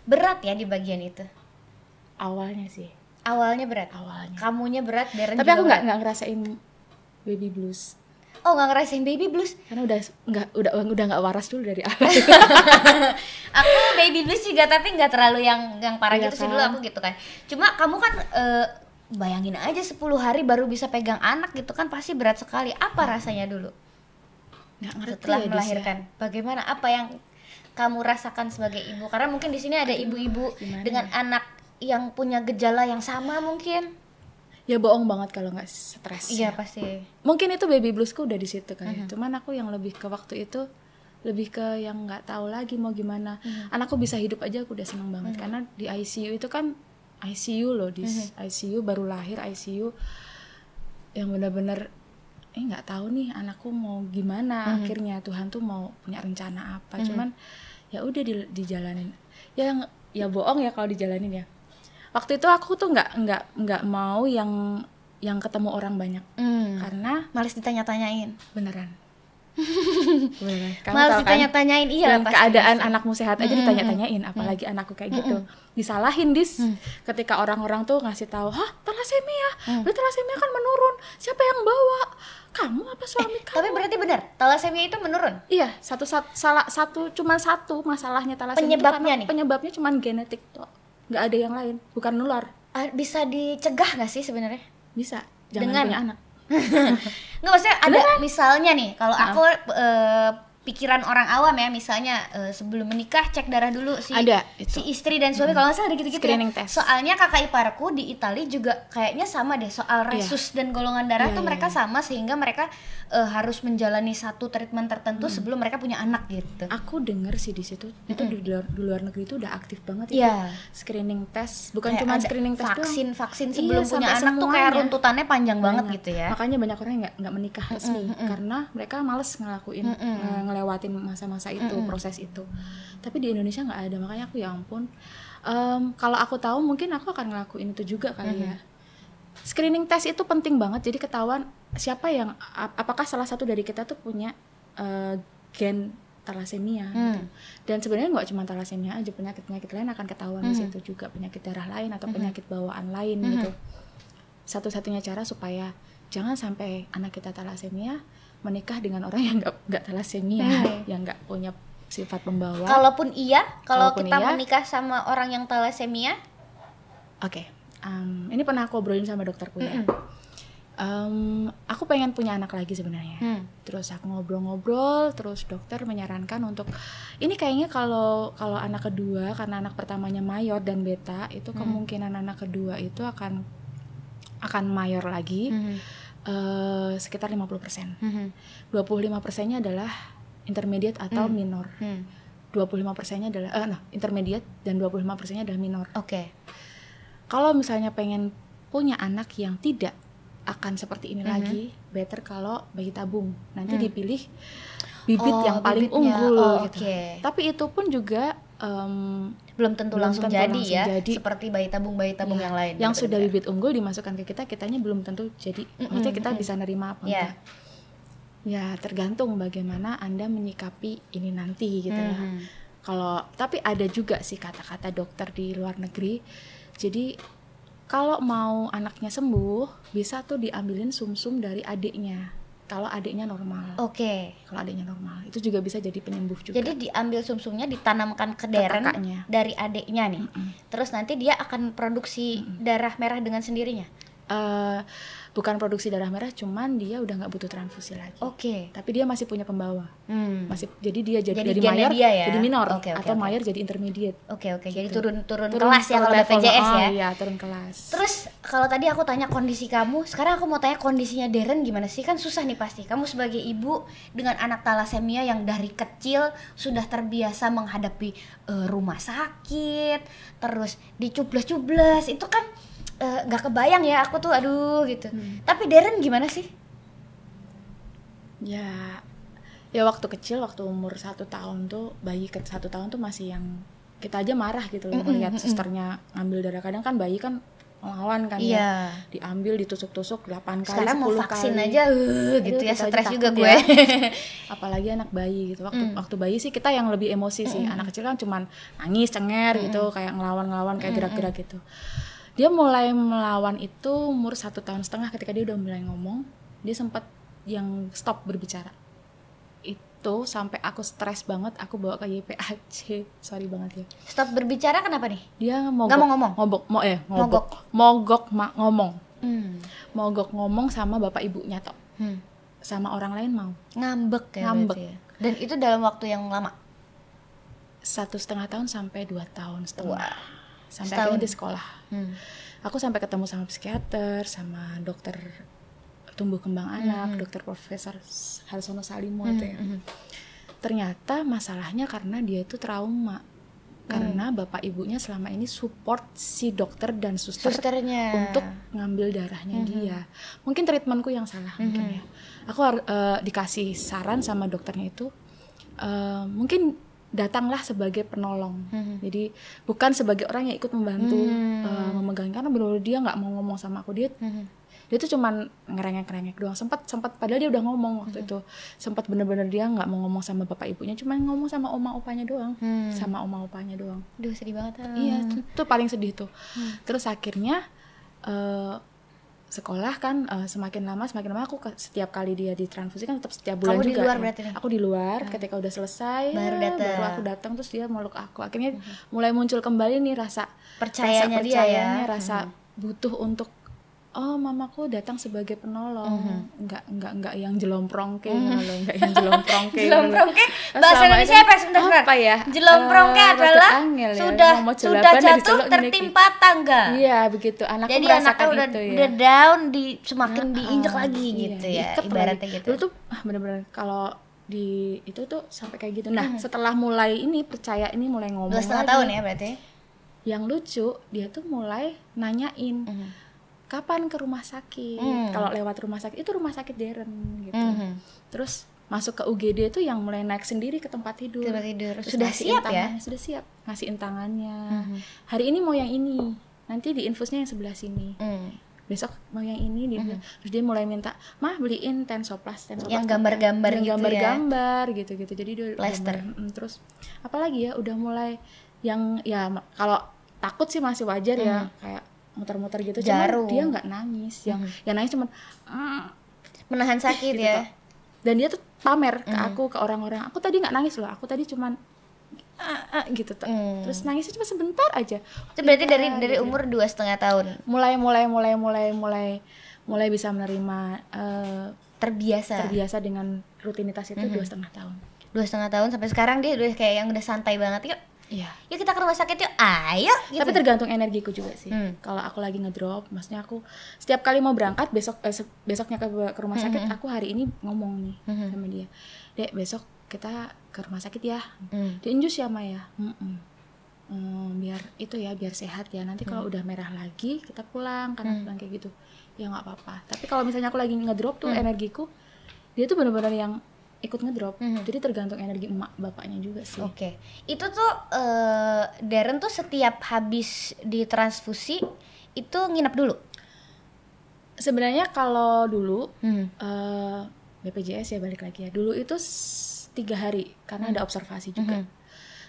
S1: Berat ya di bagian itu.
S2: awalnya sih.
S1: Awalnya berat.
S2: awalnya.
S1: Kamunya berat, Darren
S2: tapi aku nggak nggak ngerasain baby blues
S1: Oh nggak ngerasain baby blues.
S2: karena udah nggak udah udah nggak waras dulu dari awal
S1: aku baby blues juga tapi nggak terlalu yang yang parah
S2: Iya
S1: gitu sih
S2: kan?
S1: dulu aku gitu kan. Cuma kamu kan eh, bayangin aja 10 hari baru bisa pegang anak gitu kan pasti berat sekali. Apa rasanya dulu
S2: nggak ngerti
S1: setelah
S2: ya, ya.
S1: melahirkan? Bagaimana apa yang kamu rasakan sebagai ibu? Karena mungkin di sini ada ibu-ibu dengan anak yang punya gejala yang sama mungkin.
S2: Ya bohong banget kalau nggak stres
S1: Iya
S2: ya.
S1: pasti.
S2: mungkin itu baby bluesku udah di situ kan ya.
S1: Mhm.
S2: cuman aku yang lebih ke waktu itu lebih ke yang nggak tahu lagi mau gimana
S1: Mhm.
S2: anakku bisa hidup aja aku udah seneng banget karena di ICU itu kan ICU loh di
S1: Mhm.
S2: ICU baru lahir ICU yang benar-benar eh nggak tahu nih anakku mau gimana
S1: Mhm.
S2: akhirnya Tuhan tuh mau punya rencana apa cuman ya udah di- dijalanin ya ya bohong ya kalau dijalanin ya waktu itu aku tuh nggak nggak nggak mau yang yang ketemu orang banyak
S1: Hmm.
S2: karena
S1: Males ditanya-tanyain.
S2: beneran beneran kamu
S1: Males
S2: kan
S1: ditanya-tanyain iya
S2: dengan
S1: pasti.
S2: keadaan anakmu sehat aja
S1: Mm-mm.
S2: ditanya-tanyain apalagi anakku kayak gitu disalahin dis
S1: Mm.
S2: ketika orang-orang tuh ngasih tahu hah talasemia berarti talasemia kan menurun siapa yang bawa kamu apa suami kamu
S1: Tapi berarti benar, talasemia itu menurun.
S2: iya satu satu salah satu cuma satu masalahnya talasemia
S1: Penyebabnya nih?
S2: penyebabnya cuma genetik tuh nggak ada yang lain bukan nular
S1: Ah, bisa dicegah nggak sih sebenarnya?
S2: bisa jangan
S1: Dengan-
S2: punya anak
S1: Nggak maksudnya ada misalnya nih, kalau aku eh, pikiran orang awam ya, misalnya eh, sebelum menikah cek darah dulu si
S2: Ada, itu.
S1: si istri dan suami kalau nggak salah ada gitu-gitu. ya.
S2: Screening test.
S1: Soalnya kakak iparku di Italia juga kayaknya sama deh soal resus dan golongan darah
S2: Iya,
S1: tuh
S2: iya,
S1: mereka sama sehingga mereka eh, harus menjalani satu treatment tertentu sebelum mereka punya anak gitu.
S2: aku denger sih di situ itu di luar di luar negeri itu udah aktif banget itu.
S1: Iya.
S2: screening test bukan
S1: Kayak
S2: cuma screening test doang.
S1: vaksin vaksin
S2: Iya,
S1: sebelum punya
S2: sampai
S1: anak tuh kayak runtutannya panjang banget gitu ya.
S2: makanya banyak orang nggak nggak menikah resmi karena mereka males ngelakuin nge- ngelewatin masa-masa itu proses itu. Tapi di Indonesia nggak ada makanya aku ya ampun. Em, kalau aku tahu mungkin aku akan ngelakuin itu juga kali ya screening test itu penting banget jadi ketahuan siapa yang ap- apakah salah satu dari kita tuh punya eh, gen talasemia
S1: Hmm.
S2: gitu. dan sebenarnya nggak cuma talasemia aja penyakit penyakit lain akan ketahuan di
S1: Mhm.
S2: situ juga penyakit darah lain atau
S1: Mhm.
S2: penyakit bawaan lain
S1: Mhm.
S2: gitu satu-satunya cara supaya jangan sampai anak kita talasemia menikah dengan orang yang nggak nggak talasemia
S1: Hmm.
S2: yang nggak punya sifat pembawa
S1: Kalaupun iya, kalau
S2: Kalaupun
S1: kita
S2: iya.
S1: menikah sama orang yang thalassemia,
S2: Oke, em, ini pernah aku obrolin sama dokterku ya. Em, aku pengen punya anak lagi sebenarnya.
S1: Hmm.
S2: Terus aku ngobrol-ngobrol, terus dokter menyarankan untuk ini kayaknya kalau kalau anak kedua karena anak pertamanya mayor dan beta itu
S1: Hmm.
S2: kemungkinan anak kedua itu akan akan mayor lagi
S1: Mhm.
S2: eh, sekitar 50%.
S1: Mhm.
S2: 25 persennya adalah intermediate atau
S1: Hmm.
S2: minor.
S1: Hmm.
S2: 25 persennya adalah eh, nah, intermediate dan 25 persennya adalah minor.
S1: Oke.
S2: Kalau misalnya pengen punya anak yang tidak akan seperti ini
S1: Mhm.
S2: lagi, better kalau bayi tabung. Nanti
S1: Hmm.
S2: dipilih bibit
S1: Oh,
S2: yang paling
S1: bibitnya.
S2: unggul
S1: Oh,
S2: gitu.
S1: oke.
S2: Tapi itu pun juga em,
S1: Belum tentu
S2: Belum
S1: langsung
S2: tentu
S1: jadi
S2: langsung
S1: ya,
S2: jadi.
S1: seperti bayi tabung bayi tabung
S2: ya,
S1: yang lain.
S2: yang sudah
S1: benar-benar.
S2: bibit unggul dimasukkan ke kita, kitanya belum tentu jadi. Maksudnya kita bisa nerima apa
S1: Iya.
S2: enggak. Ya tergantung bagaimana anda menyikapi ini nanti gitu ya.
S1: Mhm.
S2: Kalau tapi ada juga sih kata-kata dokter di luar negeri. Jadi kalau mau anaknya sembuh, bisa tuh diambilin sumsum dari adiknya. Kalau adiknya normal.
S1: Oke.
S2: Kalau adiknya normal, itu juga bisa jadi penyembuh juga.
S1: Jadi diambil sumsumnya ditanamkan ke
S2: Ke
S1: deren
S2: kakaknya.
S1: dari adiknya nih.
S2: Mm-mm.
S1: Terus nanti dia akan produksi darah merah dengan sendirinya.
S2: Eh, bukan produksi darah merah, cuman dia udah nggak butuh transfusi lagi.
S1: Oke.
S2: Tapi dia masih punya pembawa.
S1: Hmm.
S2: Masih jadi dia jadi,
S1: Jadi
S2: dari
S1: gennya
S2: mayor
S1: dia ya?
S2: jadi minor
S1: Oke, oke,
S2: atau
S1: oke.
S2: mayor jadi intermediate.
S1: Oke oke. Jadi
S2: Gitu.
S1: turun turun,
S2: Turun-
S1: kelas ya kalau. BPJS
S2: Oh,
S1: ya.
S2: Iya, turun kelas.
S1: Terus kalau tadi aku tanya kondisi kamu, sekarang aku mau tanya kondisinya Deren gimana sih? Kan susah nih pasti. Kamu sebagai ibu dengan anak talasemia yang dari kecil sudah terbiasa menghadapi eh, rumah sakit, terus dicubles-cubles, itu kan eh, nggak kebayang ya aku tuh aduh gitu.
S2: Hmm.
S1: Tapi Deren gimana sih?
S2: ya ya waktu kecil waktu umur satu tahun tuh bayi ke satu tahun tuh masih yang kita aja marah gitu loh
S1: Mm-mm,
S2: melihat
S1: mm-mm.
S2: susternya ngambil darah kadang kan bayi kan melawan kan ya
S1: Iya.
S2: diambil ditusuk-tusuk 8 kali
S1: Sekarang mau
S2: 10
S1: vaksin
S2: kali.
S1: aja uh, gitu ya, stres juga gue.
S2: ya. apalagi anak bayi gitu waktu
S1: Mm.
S2: waktu bayi sih kita yang lebih emosi sih anak kecil kan cuman nangis cenger gitu kayak ngelawan-ngelawan kayak gerak-gerak gitu dia mulai melawan itu umur satu tahun setengah ketika dia udah mulai ngomong dia sempat yang stop berbicara itu sampai aku stres banget aku bawa ke YPAC sorry banget ya
S1: Stop berbicara kenapa nih?
S2: dia mogok
S1: Nggak mau ngomong?
S2: ngobok mau eh
S1: Mogok.
S2: mogok mogok ma- ngomong
S1: Hmm.
S2: mogok ngomong sama bapak ibunya toh
S1: Hmm.
S2: sama orang lain mau
S1: Ngambek ya
S2: Ngambek.
S1: ya. Dan itu dalam waktu yang lama.
S2: satu setengah tahun sampai dua tahun setengah
S1: Wah.
S2: Sampai
S1: Setahun.
S2: akhirnya di sekolah.
S1: Hmm.
S2: aku sampai ketemu sama psikiater sama dokter tumbuh kembang anak
S1: Mhm.
S2: dokter profesor Harsono Salimo itu ya.
S1: Mhm.
S2: ternyata masalahnya karena dia itu trauma. Karena bapak ibunya selama ini support si dokter dan suster
S1: Susternya.
S2: untuk ngambil darahnya dia. mungkin treatmentku yang salah mungkin ya. Aku eh, dikasih saran sama dokternya itu eh, mungkin datanglah sebagai penolong
S1: Mhm.
S2: jadi bukan sebagai orang yang ikut membantu
S1: Hmm.
S2: eh, memegang karena benar dia nggak mau ngomong sama aku dia
S1: Mhm.
S2: dia tuh cuman ngerengek-ngerengek doang sempat sempat padahal dia udah ngomong waktu itu sempat bener-bener dia nggak mau ngomong sama bapak ibunya cuman ngomong sama oma opanya doang
S1: Hmm.
S2: sama oma opanya doang
S1: Duh sedih banget. ah.
S2: Iya, itu, itu paling sedih tuh. Terus akhirnya eh, sekolah kan eh, semakin lama semakin lama aku ke- setiap kali dia ditransfusi kan tetap setiap bulan
S1: Kamu di
S2: juga.
S1: luar
S2: ya.
S1: berarti nih?
S2: Aku di luar. Ketika udah selesai,
S1: Baru
S2: ya,
S1: datang.
S2: baru aku datang terus dia meluk aku. Akhirnya mulai muncul kembali nih rasa
S1: Percayanya
S2: rasa
S1: dia ya.
S2: percayanya, rasa butuh untuk oh mamaku datang sebagai penolong nggak nggak nggak yang jelomprong gitu loh nggak yang jelomprong loh.
S1: Jelomprongke
S2: Terus
S1: bahasa Indonesia
S2: itu
S1: apa ya sebentar
S2: apa ya
S1: Jelomprongke
S2: Eh,
S1: adalah
S2: angel ya.
S1: sudah sudah jatuh tertimpa tangga.
S2: Iya begitu. Anakku
S1: Jadi anaknya udah
S2: itu ya.
S1: udah down di semakin diinjek
S2: Ah,
S1: lagi
S2: iya,
S1: gitu ya
S2: diikat
S1: ibaratnya gitu.
S2: Dulu tuh ah, bener-bener kalau di itu tuh sampai kayak gitu. Nah
S1: Hmm.
S2: setelah mulai ini percaya ini mulai ngomong
S1: Dua setengah tahun ya berarti.
S2: Yang lucu dia tuh mulai nanyain
S1: Mhm.
S2: Kapan ke rumah sakit.
S1: Hmm.
S2: Kalau lewat rumah sakit itu rumah sakit Deren gitu.
S1: Mhm.
S2: Terus masuk ke UGD itu yang mulai naik sendiri ke tempat tidur.
S1: Tempat tidur.
S2: Terus
S1: Sudah siap ya?
S2: Sudah siap. Ngasihin tangannya.
S1: Mhm.
S2: Hari ini mau yang ini. Nanti di infusnya yang sebelah sini.
S1: Hmm.
S2: besok mau yang ini dia bilang. terus dia mulai minta mah beliin tensoplas tensoplas
S1: Yang gambar-gambar gitu ya.
S2: gambar-gambar gitu gitu jadi dia
S1: Plaster.
S2: gambar. Mm, terus apalagi ya udah mulai yang ya kalau takut sih masih wajar ya kayak muter-muter gitu cuman.
S1: Jarum.
S2: dia nggak nangis yang yang nangis cuman "Mm."
S1: Menahan sakit
S2: Gitu
S1: ya.
S2: toh. dan dia tuh pamer ke
S1: Mm-hmm.
S2: aku ke orang-orang aku tadi nggak nangis loh aku tadi cuman "Ah, ah," gitu tuh
S1: Mm.
S2: terus nangisnya cuma sebentar aja
S1: Itu berarti dari
S2: Iya,
S1: dari
S2: gitu.
S1: umur dua setengah tahun
S2: mulai mulai mulai mulai mulai mulai bisa menerima eh,
S1: terbiasa.
S2: terbiasa dengan rutinitas itu dua setengah tahun
S1: Dua setengah tahun sampai sekarang dia udah kayak yang udah santai banget. Yuk,
S2: iya
S1: yuk kita ke rumah sakit yuk. Ayo. Gitu.
S2: tapi tergantung energiku juga sih
S1: Hmm.
S2: kalau aku lagi ngedrop maksudnya aku setiap kali mau berangkat besok eh, besoknya ke, ke rumah sakit aku hari ini ngomong nih
S1: Mhm.
S2: sama dia dek besok kita ke rumah sakit ya
S1: Hmm.
S2: diinjus ya Maya Mm-mm. Hmm, biar itu ya biar sehat ya nanti kalau udah merah lagi kita pulang karena pulang kayak gitu ya nggak apa-apa tapi kalau misalnya aku lagi ngedrop tuh energiku dia tuh benar-benar yang ikut ngedrop
S1: Mhm.
S2: jadi tergantung energi emak bapaknya juga sih
S1: Oke, itu tuh eh, Darren tuh setiap habis ditransfusi itu nginep dulu.
S2: sebenarnya kalau dulu
S1: Hmm.
S2: eh, BPJS ya balik lagi ya dulu itu tiga hari karena ada observasi juga
S1: Mhm.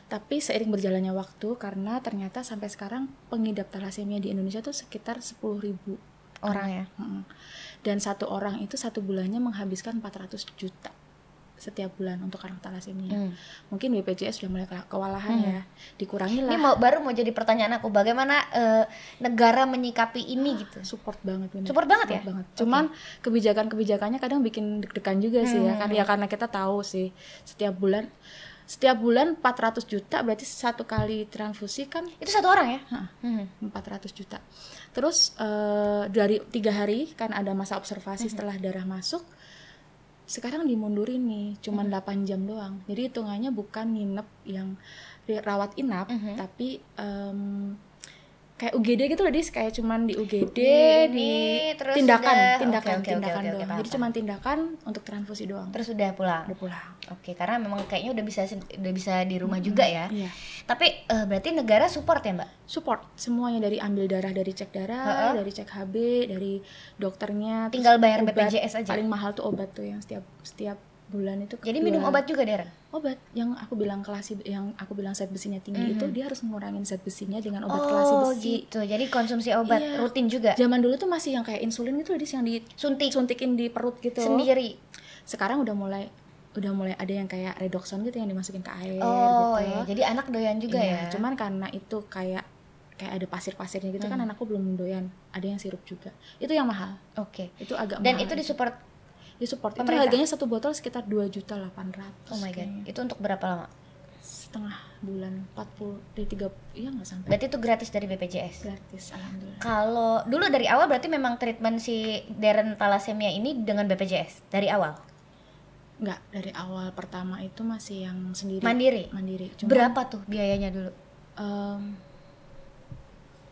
S2: tapi seiring berjalannya waktu karena ternyata sampai sekarang pengidap talasemia di Indonesia tuh sekitar 10.000 ribu
S1: Orang ya.
S2: Mm-mm. dan satu orang itu satu bulannya menghabiskan 400 juta setiap bulan untuk anak talasemia
S1: Hmm.
S2: mungkin BPJS sudah mulai ke- kewalahan ya dikurangi
S1: Ini
S2: lah
S1: mau baru mau jadi pertanyaan aku, bagaimana eh, negara menyikapi ini gitu?
S2: support banget bener.
S1: Support banget ya?
S2: banget. Cuman kebijakan-kebijakannya kadang bikin deg-degan juga sih ya kan ya karena kita tahu sih setiap bulan setiap bulan 400 juta berarti satu kali transfusi kan
S1: Itu satu orang ya? Hmm.
S2: 400 juta. Terus eh, dari tiga hari kan ada masa observasi setelah darah masuk. Sekarang dimundurin nih, cuman 8 jam doang. Jadi hitungannya bukan nginep yang rawat inap, tapi em, kayak UGD gitu loh, Dis. Kayak cuman di UGD,
S1: Di
S2: di,
S1: ini, terus
S2: tindakan,
S1: udah-
S2: tindakan,
S1: oke, oke,
S2: tindakan
S1: oke,
S2: doang.
S1: paham,
S2: Jadi cuman tindakan untuk transfusi doang.
S1: Terus udah pulang.
S2: Udah pulang.
S1: Oke, karena memang kayaknya udah bisa udah bisa di rumah juga ya.
S2: Iya.
S1: Tapi eh, berarti negara support ya, Mbak?
S2: Support semuanya dari ambil darah, dari cek darah, dari cek HB, dari dokternya.
S1: Tinggal bayar
S2: obat.
S1: BPJS aja.
S2: Paling mahal tuh obat tuh yang setiap setiap bulan itu.
S1: Jadi minum obat juga, Darren?
S2: Obat yang aku bilang kelasi yang aku bilang zat besinya tinggi itu dia harus ngurangin zat besinya dengan obat kelasi
S1: Oh,
S2: besi.
S1: gitu. Jadi konsumsi obat
S2: Iya.
S1: rutin juga.
S2: Zaman dulu tuh masih yang kayak insulin gitu dis yang
S1: Suntik
S2: disuntikin di perut gitu.
S1: sendiri.
S2: Sekarang udah mulai udah mulai ada yang kayak redoxon gitu yang dimasukin ke air
S1: Oh,
S2: gitu.
S1: iya. Jadi anak doyan juga
S2: Iya,
S1: ya.
S2: Cuman karena itu kayak kayak ada pasir-pasirnya gitu kan anakku belum doyan. Ada yang sirup juga. Itu yang mahal.
S1: Oke.
S2: Itu agak
S1: Dan
S2: mahal.
S1: itu disupport
S2: di support. Itu
S1: pemerintah?
S2: harganya satu botol sekitar 2 juta 800.
S1: Oh my god.
S2: kayaknya.
S1: Itu untuk berapa lama?
S2: Setengah bulan 40 dari 3 iya nggak sampai
S1: Berarti itu gratis dari BPJS.
S2: gratis alhamdulillah.
S1: Kalau dulu dari awal berarti memang treatment si Darren thalassemia ini dengan BPJS dari awal.
S2: Enggak, dari awal pertama itu masih yang sendiri.
S1: Mandiri.
S2: Mandiri. Cuma
S1: Berapa tuh biayanya dulu?
S2: em,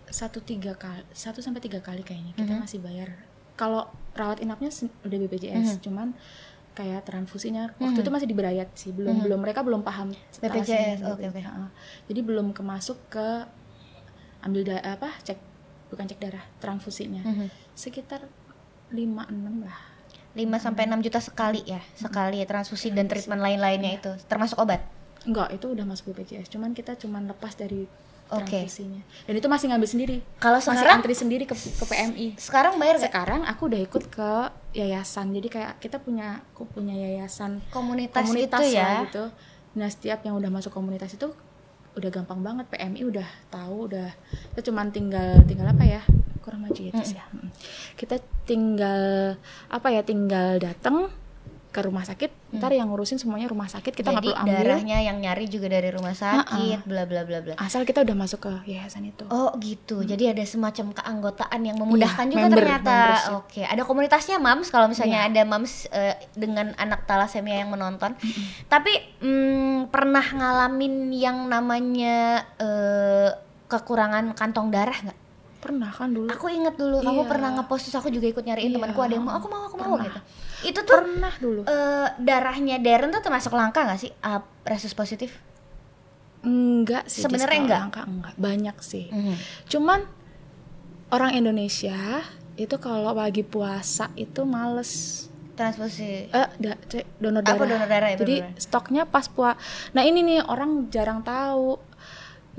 S2: satu tiga kali satu sampai tiga kali kayaknya kita
S1: Mhm.
S2: masih bayar kalau rawat inapnya udah
S1: Mhm.
S2: BPJS cuman kayak transfusinya waktu itu masih diberayat sih belum belum mereka belum paham
S1: BPJS, oke, oke.
S2: Heeh. jadi belum kemasuk ke ambil da apa cek bukan cek darah transfusinya
S1: Mhm.
S2: sekitar lima enam lah
S1: 5 sampai 6 juta sekali ya, sekali transfusi dan treatment lain-lainnya itu, termasuk obat.
S2: enggak itu udah masuk BPJS cuman kita cuman lepas dari
S1: Oke.
S2: transfusinya dan itu masih ngambil sendiri
S1: Kalau
S2: masih
S1: sekarang
S2: antri sendiri ke ke PMI
S1: sekarang bayar gak?
S2: sekarang aku udah ikut ke yayasan jadi kayak kita punya aku punya yayasan
S1: Komunitas,
S2: komunitas
S1: gitu ya.
S2: gitu nah setiap yang udah masuk komunitas itu udah gampang banget PMI udah tahu udah kita cuman tinggal tinggal apa ya kurang maju ya Tis, ya Mm. kita tinggal apa ya tinggal datang ke rumah sakit ntar yang ngurusin semuanya rumah sakit kita nggak perlu ambil
S1: darahnya yang nyari juga dari rumah sakit, bla bla bla bla.
S2: asal kita udah masuk ke yayasan itu
S1: Oh gitu, jadi ada semacam keanggotaan yang memudahkan
S2: Iya,
S1: juga
S2: member-
S1: ternyata. Oke, ada komunitasnya mams kalau misalnya
S2: Iya.
S1: ada mams eh, dengan anak talasemia yang menonton. Tapi mm, pernah ngalamin yang namanya eh, kekurangan kantong darah nggak?
S2: Pernah kan dulu
S1: Aku inget dulu kamu
S2: Iya.
S1: pernah ngepost terus aku juga ikut nyariin
S2: Iya.
S1: temanku ada yang mau aku mau aku mau
S2: Pernah.
S1: gitu. Itu tuh
S2: pernah dulu
S1: eh, darahnya Darren tuh termasuk langka nggak sih? Ah, resus positif?
S2: enggak sih
S1: Sebenarnya enggak?
S2: angka enggak banyak sih
S1: Mhm.
S2: cuman orang Indonesia itu kalau lagi puasa itu males
S1: Transfusi.
S2: eh da- donor darah.
S1: Apa donor darah ya,
S2: Jadi
S1: bener-bener.
S2: stoknya pas puasa. Nah ini nih orang jarang tahu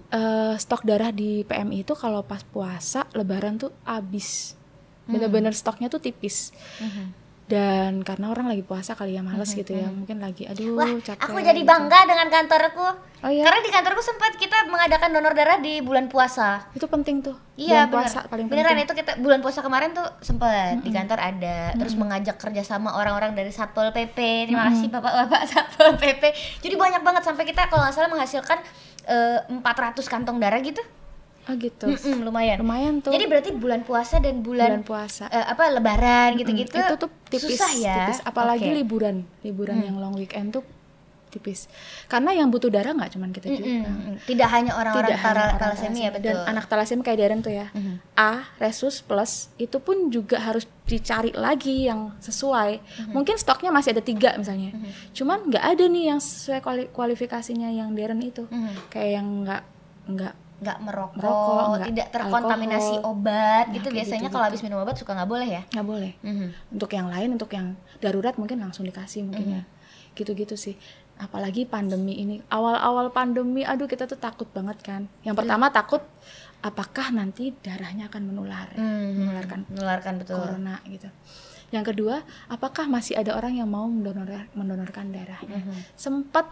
S2: eh stok darah di PMI itu kalau pas puasa Lebaran tuh habis.
S1: Hmm.
S2: Bener-bener stoknya tuh tipis. Dan karena orang lagi puasa kali ya males gitu ya, mungkin lagi aduh
S1: Hmm, Wah,
S2: capek.
S1: aku jadi
S2: gitu.
S1: bangga dengan kantorku.
S2: Oh iya?
S1: Karena di kantorku sempat kita mengadakan donor darah di bulan puasa.
S2: Itu penting tuh.
S1: Iya
S2: Bulan
S1: benar.
S2: puasa paling
S1: Beneran
S2: penting.
S1: itu kita bulan puasa kemarin tuh sempat di kantor ada terus mengajak kerjasama orang-orang dari satpol pp. Terima kasih bapak-bapak satpol pp. Jadi banyak banget sampai kita kalau nggak salah menghasilkan eh, 400 kantong darah gitu.
S2: Oh gitu.
S1: Mm-mm, lumayan.
S2: Lumayan tuh.
S1: Jadi berarti bulan puasa dan bulan,
S2: bulan puasa.
S1: eh, apa lebaran gitu-gitu.
S2: itu tuh tipis,
S1: susah ya.
S2: tipis. Apalagi.
S1: Hmm.
S2: liburan, liburan yang long weekend tuh tipis. Karena yang butuh darah nggak cuman kita juga.
S1: Tidak hanya orang-orang
S2: Tidak hanya
S1: tala-
S2: orang
S1: thalassemia ya
S2: thalassemia.
S1: betul.
S2: Dan anak thalassemia kayak Darren tuh ya.
S1: Mhm.
S2: A, resus plus itu pun juga harus dicari lagi yang sesuai.
S1: Mhm.
S2: Mungkin stoknya masih ada tiga misalnya. Cuman nggak ada nih yang sesuai kuali- kualifikasinya yang Darren itu.
S1: Mhm.
S2: Kayak yang nggak nggak
S1: nggak merokok,
S2: Merokok, nggak
S1: tidak terkontaminasi
S2: alkohol.
S1: obat
S2: Nah,
S1: gitu
S2: kayak
S1: biasanya
S2: gitu-gitu.
S1: kalau habis minum obat suka nggak boleh ya.
S2: nggak boleh.
S1: Mhm.
S2: Untuk yang lain, untuk yang darurat mungkin langsung dikasih mungkin ya. Gitu-gitu sih. Apalagi pandemi ini. Awal-awal pandemi, aduh kita tuh takut banget kan. Yang pertama takut apakah nanti darahnya akan menular,
S1: Mhm.
S2: menularkan
S1: menularkan betul.
S2: corona gitu. Yang kedua, apakah masih ada orang yang mau mendonor mendonorkan darahnya?
S1: Mhm.
S2: Sempat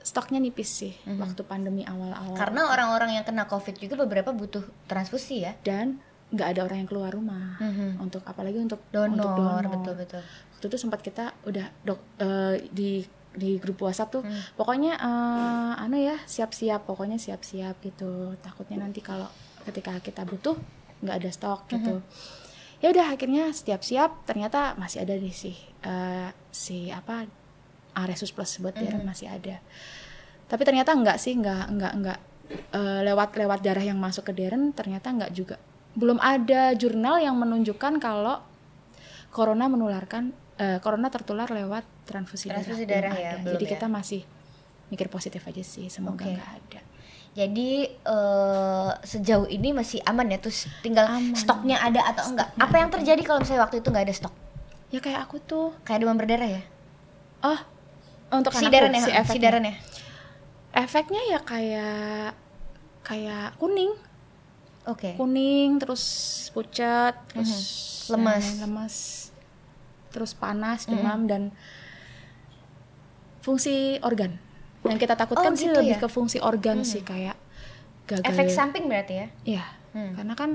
S2: stoknya nipis sih waktu pandemi awal-awal.
S1: Karena orang-orang yang kena covid juga beberapa butuh transfusi ya.
S2: dan nggak ada orang yang keluar rumah
S1: Mhm.
S2: untuk apalagi untuk
S1: Donor,
S2: untuk donor.
S1: betul betul.
S2: waktu itu sempat kita udah dok eh, di di grup WhatsApp tuh
S1: Hmm.
S2: pokoknya eh, anu ya siap-siap pokoknya siap-siap gitu takutnya nanti kalau ketika kita butuh nggak ada stok
S1: Hmm.
S2: gitu ya udah akhirnya siap-siap ternyata masih ada nih sih eh, si apa Aresus Plus buat
S1: Hmm.
S2: Masih ada tapi ternyata nggak sih nggak nggak nggak eh, lewat lewat darah yang masuk ke Darren ternyata nggak juga belum ada jurnal yang menunjukkan kalau corona menularkan eh, corona tertular lewat transfusi,
S1: Transfusi
S2: darah,
S1: darah ya,
S2: ada.
S1: belum
S2: jadi
S1: ya.
S2: kita masih mikir positif aja sih semoga nggak ada
S1: Jadi eh, sejauh ini masih aman ya, terus tinggal
S2: Aman.
S1: stoknya ada atau enggak. Apa yang terjadi kalau misalnya waktu itu nggak ada stok?
S2: ya kayak aku tuh
S1: Kayak demam berdarah ya?
S2: oh untuk
S1: si
S2: anakku,
S1: Darren ya,
S2: si efeknya.
S1: Darren ya.
S2: efeknya ya kayak kayak kuning
S1: Oke.
S2: kuning terus pucat terus
S1: Mhm. Lemas.
S2: lain-lain lemas terus panas demam dan fungsi organ yang kita takutkan
S1: Oh,
S2: sih
S1: gitu
S2: lebih
S1: ya?
S2: ke fungsi organ sih kayak gagal
S1: Efek samping berarti ya?
S2: Iya,
S1: Hmm.
S2: karena kan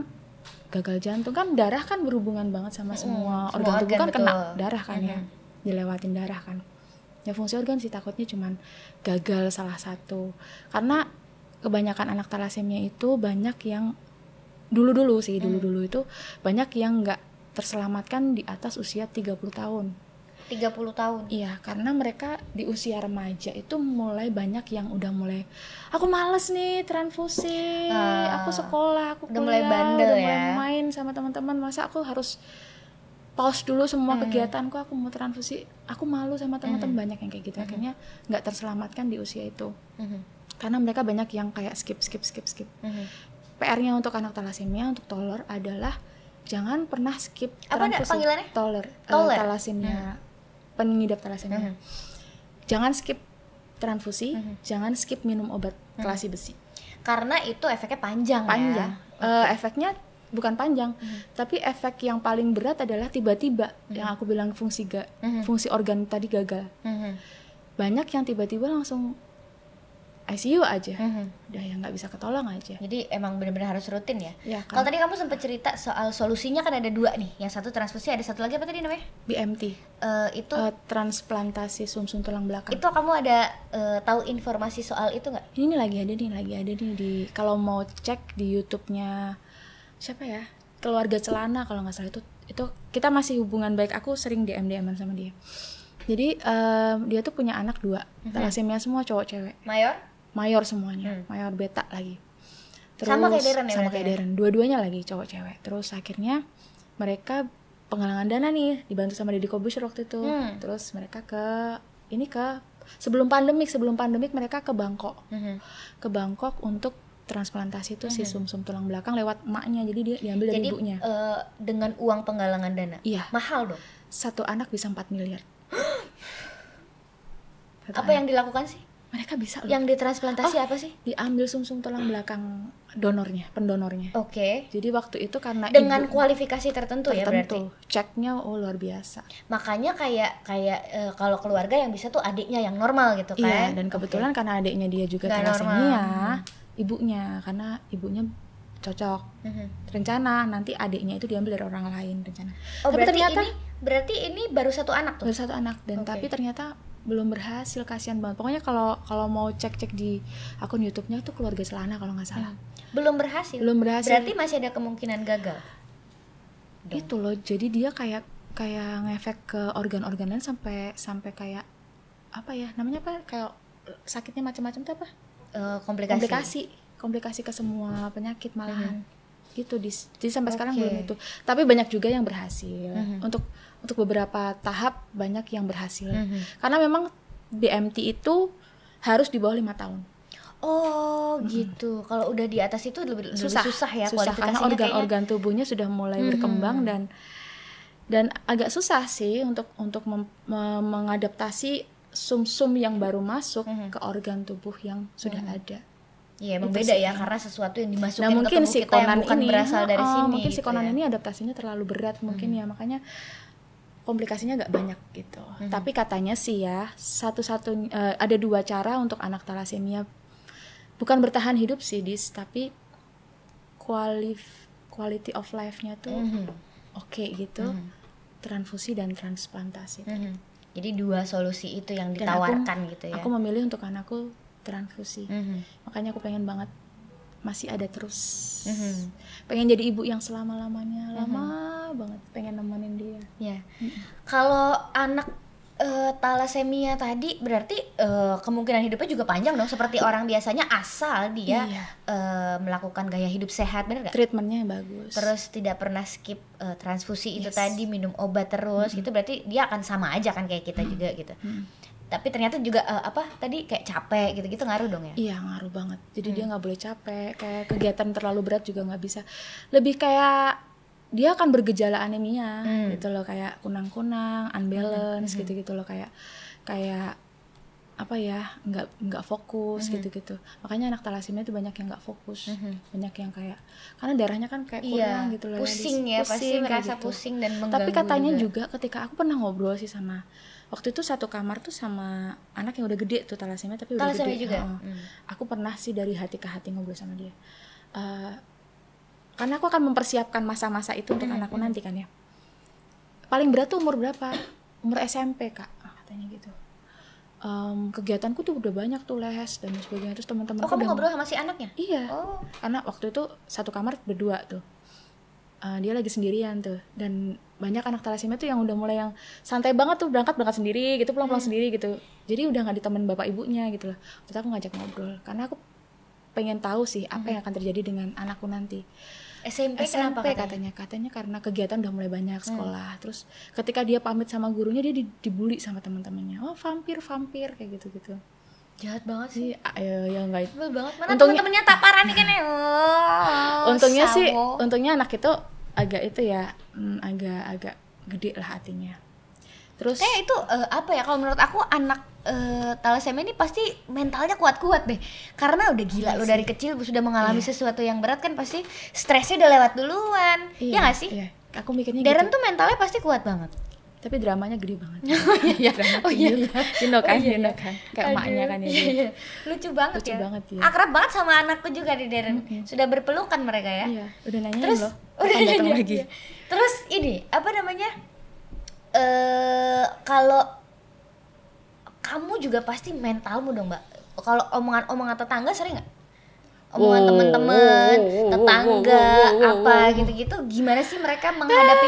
S2: gagal jantung kan darah kan berhubungan banget sama semua
S1: semua
S2: organ tubuh
S1: organ,
S2: kan kena
S1: betul.
S2: darah kan ya, dilewatin darah kan. Ya fungsi organ sih takutnya cuman gagal salah satu. Karena kebanyakan anak talasemia itu banyak yang dulu-dulu sih, dulu-dulu itu banyak yang nggak terselamatkan di atas usia 30 tahun.
S1: 30 tahun.
S2: Iya, karena mereka di usia remaja itu mulai banyak yang udah mulai aku males nih transfusi,
S1: Ah,
S2: aku sekolah, aku
S1: udah mulai
S2: kuliah,
S1: bandel
S2: udah mulai
S1: ya.
S2: main sama teman-teman, masa aku harus pause dulu semua
S1: Hmm.
S2: kegiatanku, aku mau transfusi, aku malu sama teman-teman banyak yang kayak
S1: Hmm.
S2: gitu, akhirnya nggak terselamatkan di usia itu,
S1: Mhm.
S2: karena mereka banyak yang kayak skip, skip, skip, skip.
S1: Mhm.
S2: PR-nya untuk anak talasemia untuk toler adalah jangan pernah skip
S1: Apa ada
S2: transfusi.
S1: panggilannya?
S2: Toler,
S1: Toler?
S2: talasemia, pengidap talasemia.
S1: Mhm.
S2: Jangan skip transfusi,
S1: Mhm.
S2: jangan skip minum obat kelasi besi.
S1: Karena itu efeknya panjang,
S2: Panjang.
S1: ya.
S2: Eh, efeknya bukan panjang, tapi efek yang paling berat adalah tiba-tiba yang aku bilang fungsi ga,
S1: Mhm.
S2: fungsi organ tadi gagal.
S1: Mhm.
S2: Banyak yang tiba-tiba langsung ICU aja,
S1: Mhm.
S2: udah yang nggak bisa ketolong aja.
S1: Jadi emang benar-benar harus rutin ya.
S2: Ya
S1: Kalau
S2: kan,
S1: tadi kamu sempat cerita soal solusinya kan ada dua nih. Yang satu transfusi, ada satu lagi apa tadi namanya?
S2: BMT,
S1: Eh, itu
S2: eh, transplantasi sumsum tulang belakang.
S1: itu kamu ada eh, tahu informasi soal itu nggak?
S2: Ini lagi ada nih, lagi ada nih di kalau mau cek di YouTube-nya siapa ya? Keluarga Celana kalau nggak salah itu itu kita masih hubungan baik. Aku sering DM DM sama dia. Jadi em, dia tuh punya anak dua,
S1: Mhm.
S2: thalassemia semua cowok cewek,
S1: Mayor?
S2: Mayor semuanya,
S1: Hmm.
S2: mayor beta lagi.
S1: Sama kayak Darren ya
S2: Sama kayak
S1: ya?
S2: Darren. Dua-duanya lagi cowok cewek. Terus akhirnya mereka penggalangan dana nih dibantu sama Deddy Kobusher waktu itu.
S1: Hmm.
S2: Terus mereka ke ini ke sebelum pandemik sebelum pandemik mereka ke Bangkok
S1: Mhm.
S2: ke Bangkok untuk transplantasi itu si sumsum tulang belakang lewat emaknya jadi dia diambil dari
S1: Jadi
S2: ibunya
S1: eh, dengan uang penggalangan dana.
S2: iya
S1: Mahal dong.
S2: satu anak bisa 4 miliar Satu
S1: Apa
S2: anak.
S1: yang dilakukan sih?
S2: Mereka bisa loh
S1: Yang ditransplantasi apa sih?
S2: diambil sumsum tulang belakang donornya pendonornya
S1: Oke.
S2: jadi waktu itu karena
S1: Dengan
S2: ibu
S1: kualifikasi tertentu, ya berarti.
S2: tertentu ceknya oh luar biasa
S1: Makanya kayak kayak eh, kalau keluarga yang bisa tuh adiknya yang normal gitu kan.
S2: iya dan kebetulan karena adiknya dia juga thalassemia ibunya karena ibunya cocok
S1: Mhm.
S2: rencana nanti adiknya itu diambil dari orang lain rencana
S1: Oh,
S2: tapi
S1: berarti
S2: ternyata
S1: ini berarti ini baru satu anak tuh.
S2: baru satu anak dan
S1: Oke.
S2: tapi ternyata belum berhasil kasihan banget pokoknya kalau kalau mau cek cek di akun YouTube-nya itu keluarga Selana kalau nggak salah
S1: Belum berhasil.
S2: belum berhasil
S1: Berarti masih ada kemungkinan gagal. Dong.
S2: itu loh jadi dia kayak kayak ngefek ke organ-organ lain sampai sampai kayak apa ya namanya apa kayak sakitnya macam-macam tuh apa
S1: Eh, komplikasi.
S2: komplikasi komplikasi ke semua penyakit malahan gitu dis jadi sampai sekarang
S1: Oke.
S2: belum itu tapi banyak juga yang berhasil
S1: Mhm.
S2: untuk untuk beberapa tahap banyak yang berhasil
S1: Mhm.
S2: karena memang BMT itu harus di bawah lima tahun
S1: Oh, gitu. Kalau udah di atas itu lebih, lebih susah, ya
S2: susah karena
S1: kualifikasinya
S2: organ-organ tubuhnya sudah mulai
S1: Mhm.
S2: berkembang dan dan agak susah sih untuk untuk mem- me- mengadaptasi sum-sum yang baru masuk
S1: Mhm.
S2: ke organ tubuh yang sudah ada.
S1: Iya, emang beda ya karena sesuatu yang dimasukin
S2: Nah
S1: ke
S2: mungkin
S1: tubuh
S2: si
S1: kita yang bukan
S2: ini
S1: berasal dari
S2: oh,
S1: sini.
S2: mungkin si
S1: gitu
S2: Conan
S1: ya.
S2: ini adaptasinya terlalu berat mungkin ya makanya komplikasinya agak banyak gitu.
S1: Mhm.
S2: Tapi katanya sih ya satu-satu eh, ada dua cara untuk anak talasemia bukan bertahan hidup sih dis tapi qualif quality of life-nya tuh
S1: Mhm.
S2: oke gitu.
S1: Mhm.
S2: Transfusi dan transplantasi.
S1: Mhm. Jadi dua solusi itu yang
S2: Dan
S1: ditawarkan gitu ya.
S2: Aku memilih untuk anakku transfusi.
S1: Mhm.
S2: Makanya aku pengen banget masih ada terus.
S1: Mhm.
S2: Pengen jadi ibu yang selama-lamanya, lama banget pengen nemenin dia.
S1: Ya. Kalau anak eh, talasemia tadi berarti eh, kemungkinan hidupnya juga panjang dong seperti orang biasanya asal dia
S2: Iya.
S1: eh, melakukan gaya hidup sehat bener gak?
S2: Treatmentnya yang bagus.
S1: Terus tidak pernah skip eh, transfusi itu
S2: Yes.
S1: tadi minum obat terus gitu berarti dia akan sama aja kan kayak kita juga gitu.
S2: Mm.
S1: Tapi ternyata juga eh, apa tadi kayak capek gitu-gitu ngaruh dong ya?
S2: Iya ngaruh banget. Jadi
S1: Hmm.
S2: dia nggak boleh capek. Kayak kegiatan terlalu berat juga nggak bisa. Lebih kayak dia akan bergejala anemia
S1: Hmm.
S2: gitu loh kayak kunang-kunang, unbalance gitu-gitu loh kayak kayak apa ya nggak nggak fokus gitu-gitu. Makanya anak talasemia itu banyak yang nggak fokus,
S1: Mhm.
S2: banyak yang kayak karena darahnya kan kayak kurang
S1: Iya,
S2: gitu loh.
S1: pusing
S2: Dis.
S1: ya pasti
S2: Pusing kayak
S1: merasa
S2: gitu.
S1: pusing dan mengganggu
S2: Tapi katanya
S1: juga.
S2: juga. ketika aku pernah ngobrol sih sama waktu itu satu kamar tuh sama anak yang udah gede tuh talasemia tapi udah gede.
S1: juga? Hmm.
S2: Aku pernah sih dari hati ke hati ngobrol sama dia. Eh, karena aku akan mempersiapkan masa-masa itu untuk anakku nanti kan ya. Paling berat tuh umur berapa? Umur SMP kak, katanya gitu. Em, kegiatanku tuh udah banyak tuh les dan sebagainya terus teman-teman
S1: Oh kamu ngobrol sama si anaknya?
S2: Iya
S1: Oh.
S2: karena waktu itu satu kamar berdua tuh Eh, dia lagi sendirian tuh. Dan banyak anak talasemia tuh yang udah mulai yang santai banget tuh berangkat berangkat sendiri gitu pulang pulang sendiri gitu. Jadi udah nggak ditemen bapak ibunya gitu loh. Terus aku ngajak ngobrol. Karena aku pengen tahu sih apa yang akan terjadi dengan anakku nanti.
S1: SMP,
S2: SMP
S1: kenapa
S2: katanya? katanya. Karena kegiatan udah mulai banyak sekolah. Terus ketika dia pamit sama gurunya dia di- dibully sama teman-temannya. Oh vampir vampir kayak gitu gitu
S1: Jahat banget sih.
S2: sih ya ya nggak
S1: Sebel banget. Mana
S2: Untungnya-
S1: temen-temennya taparan nih kan? Ya? Oh,
S2: untungnya sih
S1: sawo.
S2: untungnya anak itu agak itu ya mm, agak agak gede lah hatinya. Terus
S1: Kayak itu eh, apa ya? Kalau menurut aku anak eh, thalassemia ini pasti mentalnya kuat-kuat deh. Karena udah gila
S2: Iya
S1: lo dari kecil sudah mengalami
S2: Iya.
S1: sesuatu yang berat kan pasti stresnya udah lewat duluan. Ya nggak sih?
S2: iya. aku mikirnya
S1: Darren
S2: gitu.
S1: tuh mentalnya pasti kuat banget
S2: tapi dramanya gede banget.
S1: Iya
S2: Drama
S1: oh iya
S2: tuyul. you know kan you know kan. Kayak emaknya kan
S1: Aduh,
S2: ini.
S1: iya, iya. lucu banget
S2: Lucu
S1: ya.
S2: banget ya.
S1: akrab banget sama anakku juga di Darren. Sudah berpelukan mereka ya.
S2: Iya udah nanyain
S1: terus
S2: loh.
S1: Udah iya,
S2: lagi?
S1: iya. terus ini apa namanya? Eh kalau kamu juga pasti mentalmu dong mbak. Kalau omongan-omongan tetangga sering nggak omongan
S2: Oh,
S1: teman-teman
S2: oh, oh,
S1: tetangga
S2: oh, oh, oh,
S1: apa gitu-gitu gimana sih mereka menghadapi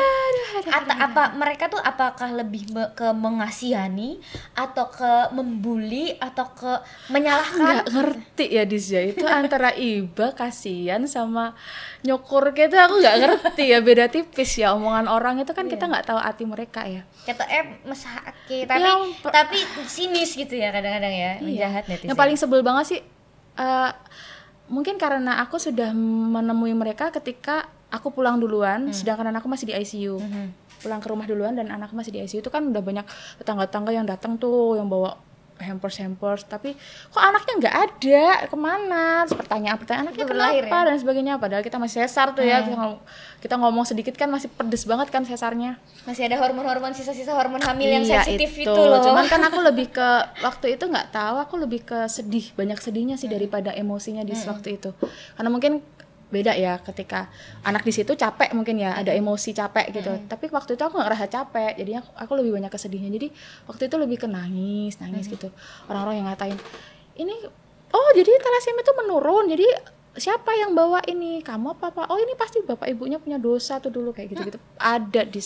S1: atau apa mereka tuh apakah lebih ke mengasihani atau ke membuli atau ke menyalahkan?
S2: nggak ngerti ya Disya itu antara iba kasihan sama nyukur gitu. Aku nggak ngerti ya beda tipis ya omongan orang. Itu kan kita nggak tahu hati mereka ya.
S1: Kata eh mesake. Tapi
S2: Yang per-
S1: tapi sinis gitu ya kadang-kadang ya menjahat netizen.
S2: Yang paling sebel banget sih eh, mungkin karena aku sudah menemui mereka ketika aku pulang duluan sedangkan anakku masih di ICU pulang ke rumah duluan dan anakku masih di ICU itu kan udah banyak tetangga-tetangga yang datang tuh yang bawa hampers hampers tapi kok anaknya nggak ada? Ke mana? Terus pertanyaan pertanyaan anaknya
S1: Itu berlahir
S2: kenapa? dan sebagainya. Padahal kita masih sesar tuh ya kita, ngom- kita ngomong sedikit kan masih pedes banget kan sesarnya.
S1: Masih ada hormon-hormon sisa-sisa hormon hamil yang
S2: Iya,
S1: sensitif itu, loh.
S2: Cuman kan aku lebih ke waktu itu nggak tahu, aku lebih ke sedih, banyak sedihnya sih daripada emosinya di waktu itu. Karena mungkin beda ya ketika anak di situ capek mungkin ya ada emosi capek gitu. Tapi waktu itu aku nggak ngerasa capek, jadi aku, aku lebih banyak kesedihnya. Jadi waktu itu lebih ke nangis, nangis gitu. Orang-orang yang ngatain ini oh jadi talasemia itu menurun. Jadi siapa yang bawa ini kamu apa apa oh ini pasti bapak ibunya punya dosa tuh dulu kayak gitu gitu ada di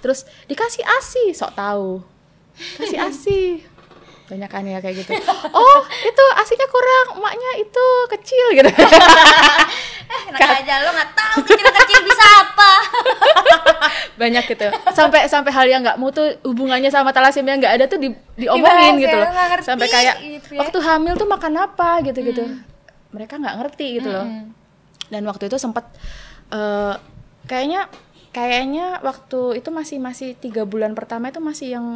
S2: terus dikasih asi sok tahu kasih asi banyak kan ya kayak gitu. Oh itu asinya kurang emaknya itu kecil gitu.
S1: Enak aja lo nggak tahu kecil-kecil bisa apa.
S2: banyak gitu. Sampai sampai hal yang nggak mutu hubungannya sama talasemia nggak ada tuh di, diomongin
S1: Dibahas
S2: gitu
S1: ya,
S2: loh.
S1: ngerti
S2: sampai kayak
S1: gitu ya.
S2: waktu hamil tuh makan apa? gitu gitu mereka nggak ngerti gitu loh. Dan waktu itu sempat eh, kayaknya kayaknya waktu itu masih masih tiga bulan pertama itu masih yang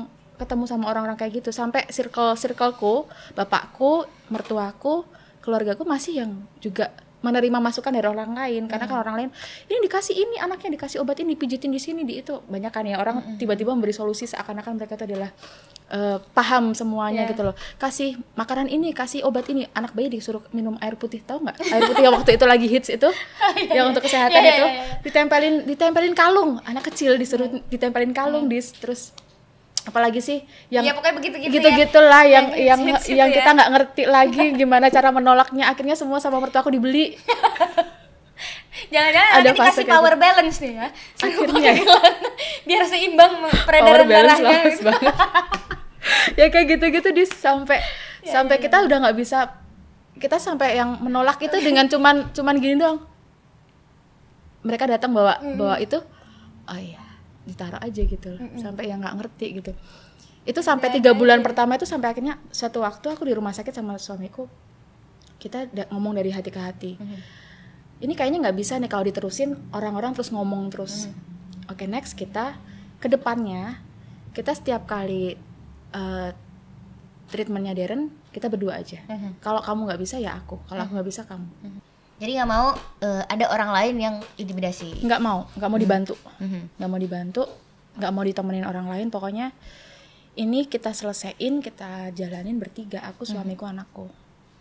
S2: ketemu sama orang-orang kayak gitu. Sampai circle circleku bapakku mertuaku keluargaku masih yang juga menerima masukan dari orang lain. Karena kan orang lain ini dikasih ini anaknya dikasih obat ini pijitin di sini di itu. Banyak kan ya orang tiba-tiba memberi solusi seakan-akan mereka itu adalah eh, paham semuanya
S1: Iya.
S2: gitu loh. Kasih makanan ini kasih obat ini. Anak bayi disuruh minum air putih tahu nggak? Air putih yang waktu itu lagi hits itu yang untuk kesehatan
S1: Iya, iya,
S2: itu
S1: iya, iya.
S2: ditempelin ditempelin kalung. Anak kecil disuruh ditempelin kalung dis terus apalagi sih yang
S1: Iya, pokoknya begitu-gitu ya.
S2: gitu-gitulah yang
S1: Yang
S2: yang
S1: hits-hits itu
S2: yang
S1: ya.
S2: kita nggak ngerti lagi gimana cara menolaknya. Akhirnya semua sama mertua aku dibeli.
S1: Jangan-jangan
S2: Ada
S1: dikasih power balance nih ya.
S2: Akhirnya.
S1: gelang, biar seimbang peredaran
S2: power balance
S1: darahnya.
S2: banget ya kayak gitu-gitu di sampai
S1: Ya,
S2: sampai kita udah nggak bisa kita sampai yang menolak itu dengan cuman cuman gini doang. Mereka datang bawa bawa itu. Oh iya ditaruh aja gitu loh. sampai yang nggak ngerti gitu. Itu sampai tiga bulan pertama itu sampai akhirnya suatu waktu aku di rumah sakit sama suamiku kita da- ngomong dari hati ke hati. Ini kayaknya nggak bisa nih kalau diterusin orang-orang terus ngomong terus. Oke next kita ke depannya kita setiap kali eh, treatmentnya Darren kita berdua aja. Kalau kamu nggak bisa ya aku kalau aku nggak bisa kamu
S1: Jadi nggak mau eh, ada orang lain yang intimidasi.
S2: nggak mau nggak mau dibantu.
S1: Mhm.
S2: nggak mau dibantu nggak mau ditemenin orang lain. Pokoknya ini kita selesaiin kita jalanin bertiga aku suamiku anakku.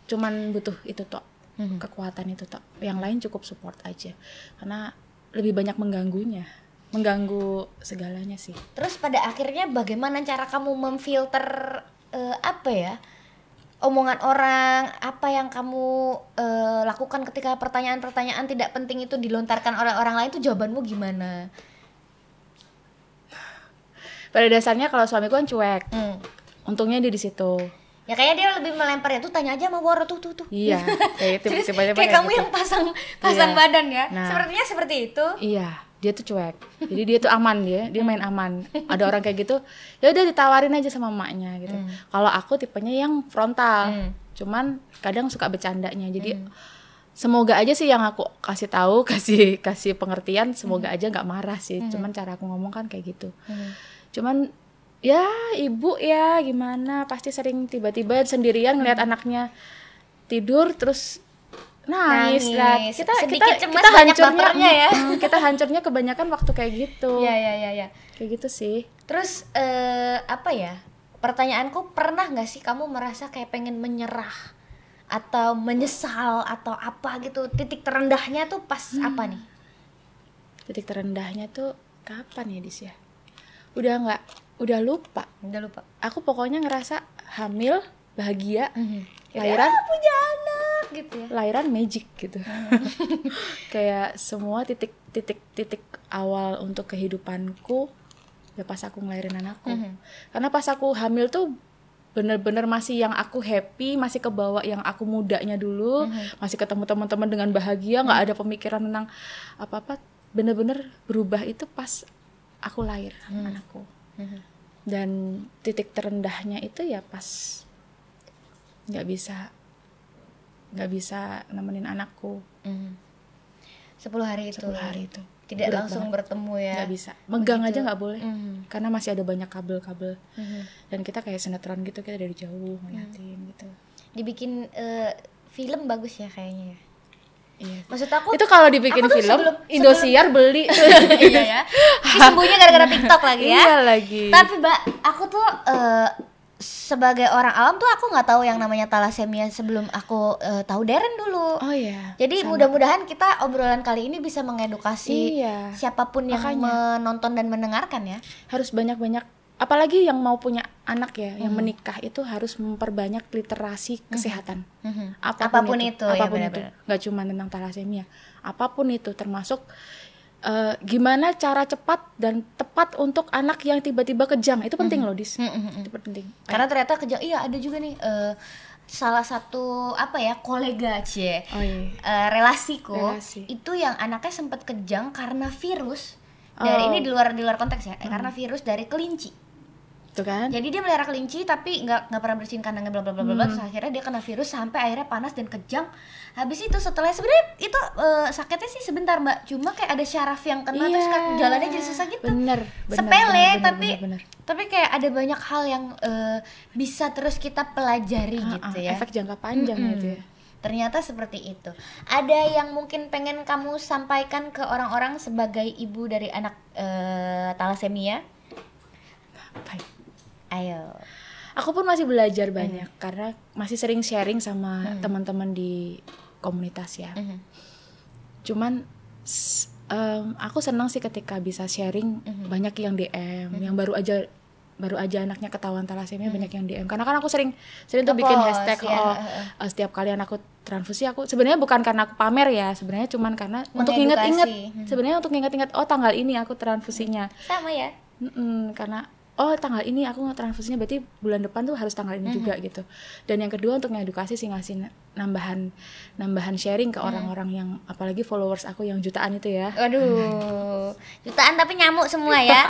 S2: Cuman butuh itu tok. Kekuatan itu tok. Yang lain cukup support aja. Karena lebih banyak mengganggunya mengganggu segalanya sih.
S1: Terus pada akhirnya bagaimana cara kamu memfilter eh, apa ya? Omongan orang, apa yang kamu eh, lakukan ketika pertanyaan-pertanyaan tidak penting itu dilontarkan oleh orang lain itu jawabanmu gimana?
S2: pada dasarnya kalau suamiku kan cuek
S1: Hmm.
S2: untungnya dia di situ
S1: Ya kayaknya dia lebih melempar ya tuh tanya aja sama Woro tuh tuh tuh.
S2: iya kayak itu tiba-tiba
S1: kayak
S2: kayak
S1: kamu
S2: gitu.
S1: yang pasang pasang
S2: Iya.
S1: badan ya.
S2: Nah.
S1: Sepertinya seperti itu.
S2: Iya, dia tuh cuek. Jadi dia tuh aman dia, dia main aman. Ada orang kayak gitu, ya udah ditawarin aja sama emaknya gitu. Kalau aku tipenya yang frontal.
S1: Hmm.
S2: Cuman kadang suka bercandanya. Jadi semoga aja sih yang aku kasih tahu, kasih kasih pengertian, semoga aja nggak marah sih. Cuman cara aku ngomong kan kayak gitu.
S1: Hmm.
S2: Cuman ya ibu ya gimana pasti sering tiba-tiba sendirian ngeliat anaknya tidur terus nangis, lah
S1: Nangis.
S2: kita
S1: Sedikit
S2: kita
S1: cemas,
S2: kita hancurnya
S1: ya.
S2: mm, kita hancurnya kebanyakan waktu kayak gitu
S1: Iya iya iya ya.
S2: kayak gitu sih
S1: Terus eh, apa ya? Pertanyaanku pernah nggak sih kamu merasa kayak pengen menyerah atau menyesal atau apa gitu? Titik terendahnya tuh pas apa nih?
S2: titik terendahnya tuh kapan ya dis ya udah nggak udah lupa
S1: Udah lupa.
S2: aku pokoknya ngerasa hamil bahagia
S1: Ya,
S2: lahiran?
S1: Punya anak gitu ya.
S2: lahiran magic gitu. Kayak semua titik titik titik awal untuk kehidupanku ya pas aku ngelahirin anakku.
S1: Mhm.
S2: karena pas aku hamil tuh bener-bener masih yang aku happy masih kebawa yang aku mudanya dulu masih ketemu teman-teman dengan bahagia nggak ada pemikiran tentang apa-apa bener-bener berubah itu pas aku lahir anakku.
S1: Mhm.
S2: dan titik terendahnya itu ya pas nggak bisa. Nggak bisa nemenin anakku.
S1: Mhm. 10 hari itu.
S2: 10 hari itu.
S1: Tidak
S2: Berat
S1: langsung
S2: banget.
S1: bertemu ya.
S2: Nggak bisa. Megang aja nggak boleh.
S1: Mhm.
S2: karena masih ada banyak kabel-kabel.
S1: Mhm.
S2: dan kita kayak sinetron gitu kita dari jauh ngeliatin gitu.
S1: Dibikin eh, film bagus ya kayaknya ya?
S2: Iya.
S1: Maksud aku
S2: itu kalau dibikin film
S1: sebelum-
S2: Indosiar beli.
S1: Iya ya. Ini sembuhnya gara-gara TikTok lagi ya.
S2: Iya lagi.
S1: Tapi mbak aku tuh eh, sebagai orang awam tuh aku nggak tahu yang namanya talasemia sebelum aku eh, tahu Darren dulu
S2: oh iya
S1: jadi mudah-mudahan kita obrolan kali ini bisa mengedukasi
S2: Iya.
S1: siapa pun yang
S2: Makanya.
S1: menonton dan mendengarkan ya
S2: harus banyak-banyak apalagi yang mau punya anak ya yang
S1: Hmm.
S2: menikah itu harus memperbanyak literasi kesehatan
S1: Mhm.
S2: apa
S1: pun, Apa pun
S2: itu,
S1: itu, ya
S2: apa pun itu
S1: benar-benar.
S2: nggak cuma tentang talasemia apa pun itu termasuk eh, gimana cara cepat dan tepat untuk anak yang tiba-tiba kejang? Itu penting loh dis.
S1: Mhm, mhm.
S2: itu penting.
S1: Karena ternyata kejang iya ada juga nih eh, salah satu apa ya kolega cie
S2: oh iya.
S1: Eh, relasiku
S2: Relasi.
S1: itu yang anaknya sempat kejang karena virus. Dari
S2: Oh.
S1: Ini di luar di luar konteks ya eh, karena virus dari kelinci
S2: itu kan
S1: jadi dia melihara kelinci tapi nggak nggak pernah bersihin kandangnya bla bla bla bla.
S2: Hmm.
S1: terus akhirnya dia kena virus sampai akhirnya panas dan kejang habis itu setelah sebenarnya itu eh, sakitnya sih sebentar mbak cuma kayak ada syaraf yang kena terus
S2: Iya.
S1: kan jalannya jadi susah gitu
S2: bener, bener
S1: sepele
S2: bener, bener,
S1: tapi
S2: bener, bener.
S1: tapi kayak ada banyak hal yang eh, bisa terus kita pelajari
S2: Ah,
S1: gitu ya
S2: efek jangka panjang
S1: Mm-mm.
S2: itu ya
S1: Ternyata seperti itu. Ada yang mungkin pengen kamu sampaikan ke orang-orang sebagai ibu dari anak eh, talasemia?
S2: Baik.
S1: Ayo.
S2: aku pun masih belajar banyak karena masih sering sharing sama
S1: Hmm.
S2: teman-teman di komunitas ya
S1: Mhm.
S2: cuman em, aku senang sih ketika bisa sharing
S1: Mhm.
S2: banyak yang DM yang baru aja baru aja anaknya ketahuan talasemia banyak yang DM karena kan aku sering sering tuh bikin hashtag
S1: ya,
S2: oh, eh, setiap kali anakku transfusi aku sebenarnya bukan karena aku pamer ya sebenarnya cuman karena untuk inget-inget
S1: Mhm.
S2: sebenarnya untuk inget-inget oh tanggal ini aku transfusinya
S1: Sama ya.
S2: Mm-mm, karena oh tanggal ini aku nggak transfusinya berarti bulan depan tuh harus tanggal ini juga gitu. Dan yang kedua untuk ngedukasi sih ngasih na- nambahan nambahan sharing ke orang-orang yang apalagi followers aku yang jutaan itu ya.
S1: Waduh. Jutaan tapi nyamuk semua ya.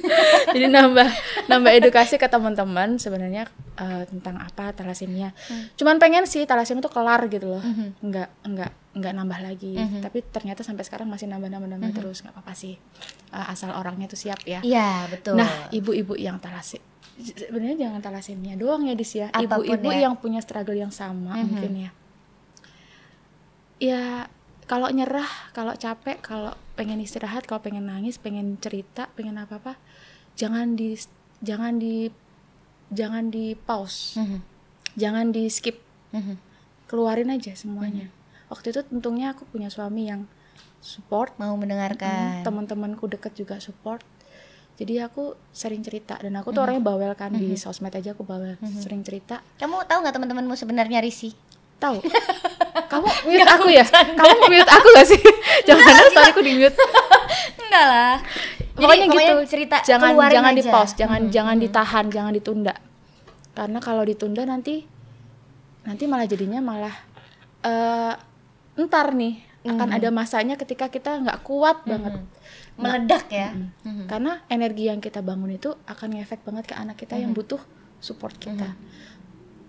S2: jadi nambah nambah edukasi ke teman-teman sebenarnya eh, tentang apa talasemia cuman pengen sih talasemia tuh kelar gitu loh. Nggak nggak nggak nambah lagi tapi ternyata sampai sekarang masih nambah nambah nambah terus nggak apa-apa sih Eh, asal orangnya tuh siap ya
S1: Iya, betul.
S2: Nah, ibu-ibu yang talasemia sebenarnya jangan talasemia doang ya dis ya. Ibu-ibu
S1: ya.
S2: yang punya struggle yang sama mungkin ya. Ya kalau nyerah, kalau capek, kalau pengen istirahat, kalau pengen nangis, pengen cerita, pengen apa-apa, jangan di jangan di jangan di pause,
S1: Mhm.
S2: jangan di skip,
S1: Mhm.
S2: keluarin aja semuanya. Waktu itu untungnya aku punya suami yang support.
S1: Mau mendengarkan.
S2: Hmm, teman-temanku deket juga support. Jadi aku sering cerita. Dan aku tuh orangnya bawel kan di sosmed aja aku bawel. Sering cerita.
S1: Kamu tahu nggak teman-temanmu sebenarnya Risi?
S2: tahu. Kamu mute aku ya? kamu mute aku gak sih? Jangan storyku di mute.
S1: Enggak lah.
S2: pokoknya gitu
S1: cerita
S2: jangan jangan di pause jangan jangan ditahan jangan ditunda. Karena kalau ditunda nanti nanti malah jadinya malah eh ntar nih akan ada masanya ketika kita nggak kuat banget.
S1: Meledak ya. Mhm.
S2: karena energi yang kita bangun itu akan ngefek banget ke anak kita yang butuh support kita.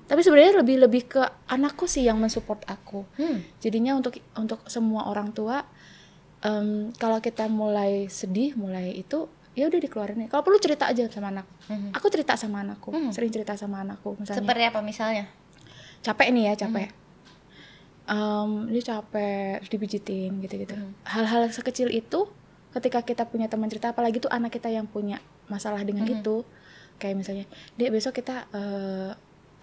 S2: Tapi sebenarnya lebih lebih ke anakku sih yang mensupport aku.
S1: Hmm.
S2: jadinya untuk untuk semua orang tua em, kalau kita mulai sedih mulai itu ya udah dikeluarin. Kalau perlu cerita aja sama anak.
S1: Mhm.
S2: aku cerita sama anakku sering cerita sama anakku misalnya.
S1: Seperti apa misalnya?
S2: capek nih ya capek Em, dia capek terus dipijitin gitu-gitu. Hal-hal sekecil itu ketika kita punya teman cerita apalagi tuh anak kita yang punya masalah dengan itu. Kayak misalnya dek besok kita eh,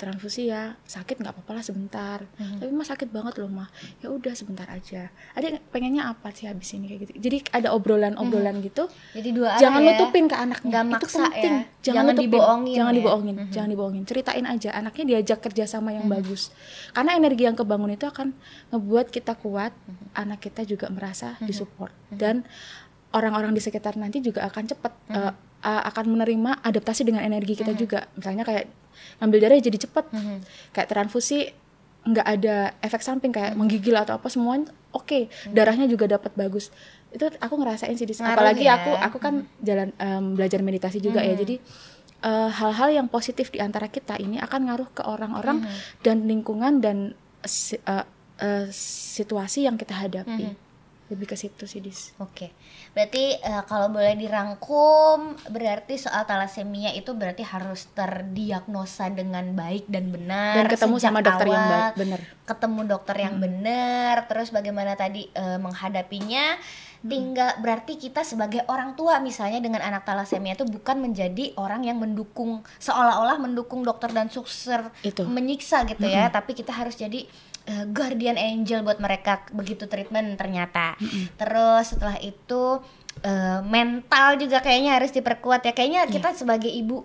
S2: transfusi ya sakit nggak apa-apa lah sebentar. Tapi mah sakit banget loh mah. Ya udah sebentar aja. Ada pengennya apa sih habis ini kayak gitu? Jadi ada obrolan-obrolan gitu?
S1: Jadi dua arah
S2: jangan
S1: ya.
S2: nutupin ke anaknya.
S1: Nggak
S2: itu
S1: maksa
S2: penting.
S1: Ya.
S2: jangan,
S1: Jangan
S2: nutupin.
S1: dibohongin
S2: jangan
S1: ya.
S2: dibohongin. Jangan dibohongin. Ceritain aja. Anaknya diajak kerjasama yang bagus. Karena energi yang kebangun itu akan ngebuat kita kuat anak kita juga merasa disupport. Dan orang-orang di sekitar nanti juga akan cepat eh, a- akan menerima adaptasi dengan energi kita juga. Misalnya kayak ngambil darah jadi cepet kayak transfusi nggak ada efek samping kayak menggigil atau apa semuanya oke. Darahnya juga dapat bagus. Itu aku ngerasain sih di
S1: Ngaruh
S2: apalagi
S1: ya.
S2: aku aku kan jalan em, belajar meditasi juga ya. Jadi eh, hal-hal yang positif di antara kita ini akan ngaruh ke orang-orang dan lingkungan dan eh, eh, situasi yang kita hadapi.
S1: Mhm.
S2: Lebih ke situ sih, Dis.
S1: Oke, berarti eh, kalau boleh dirangkum, berarti soal talasemia itu berarti harus terdiagnosa dengan baik dan benar
S2: Dan ketemu sama dokter yang
S1: awal.
S2: baik, bener.
S1: ketemu dokter yang benar, terus bagaimana tadi eh, menghadapinya. Tinggal berarti kita sebagai orang tua misalnya dengan anak talasemia itu bukan menjadi orang yang mendukung seolah-olah mendukung dokter dan suster
S2: Itu.
S1: menyiksa gitu ya, tapi kita harus jadi eh, guardian angel buat mereka begitu treatment ternyata. Terus setelah itu eh, mental juga kayaknya harus diperkuat ya. Kayaknya kita sebagai ibu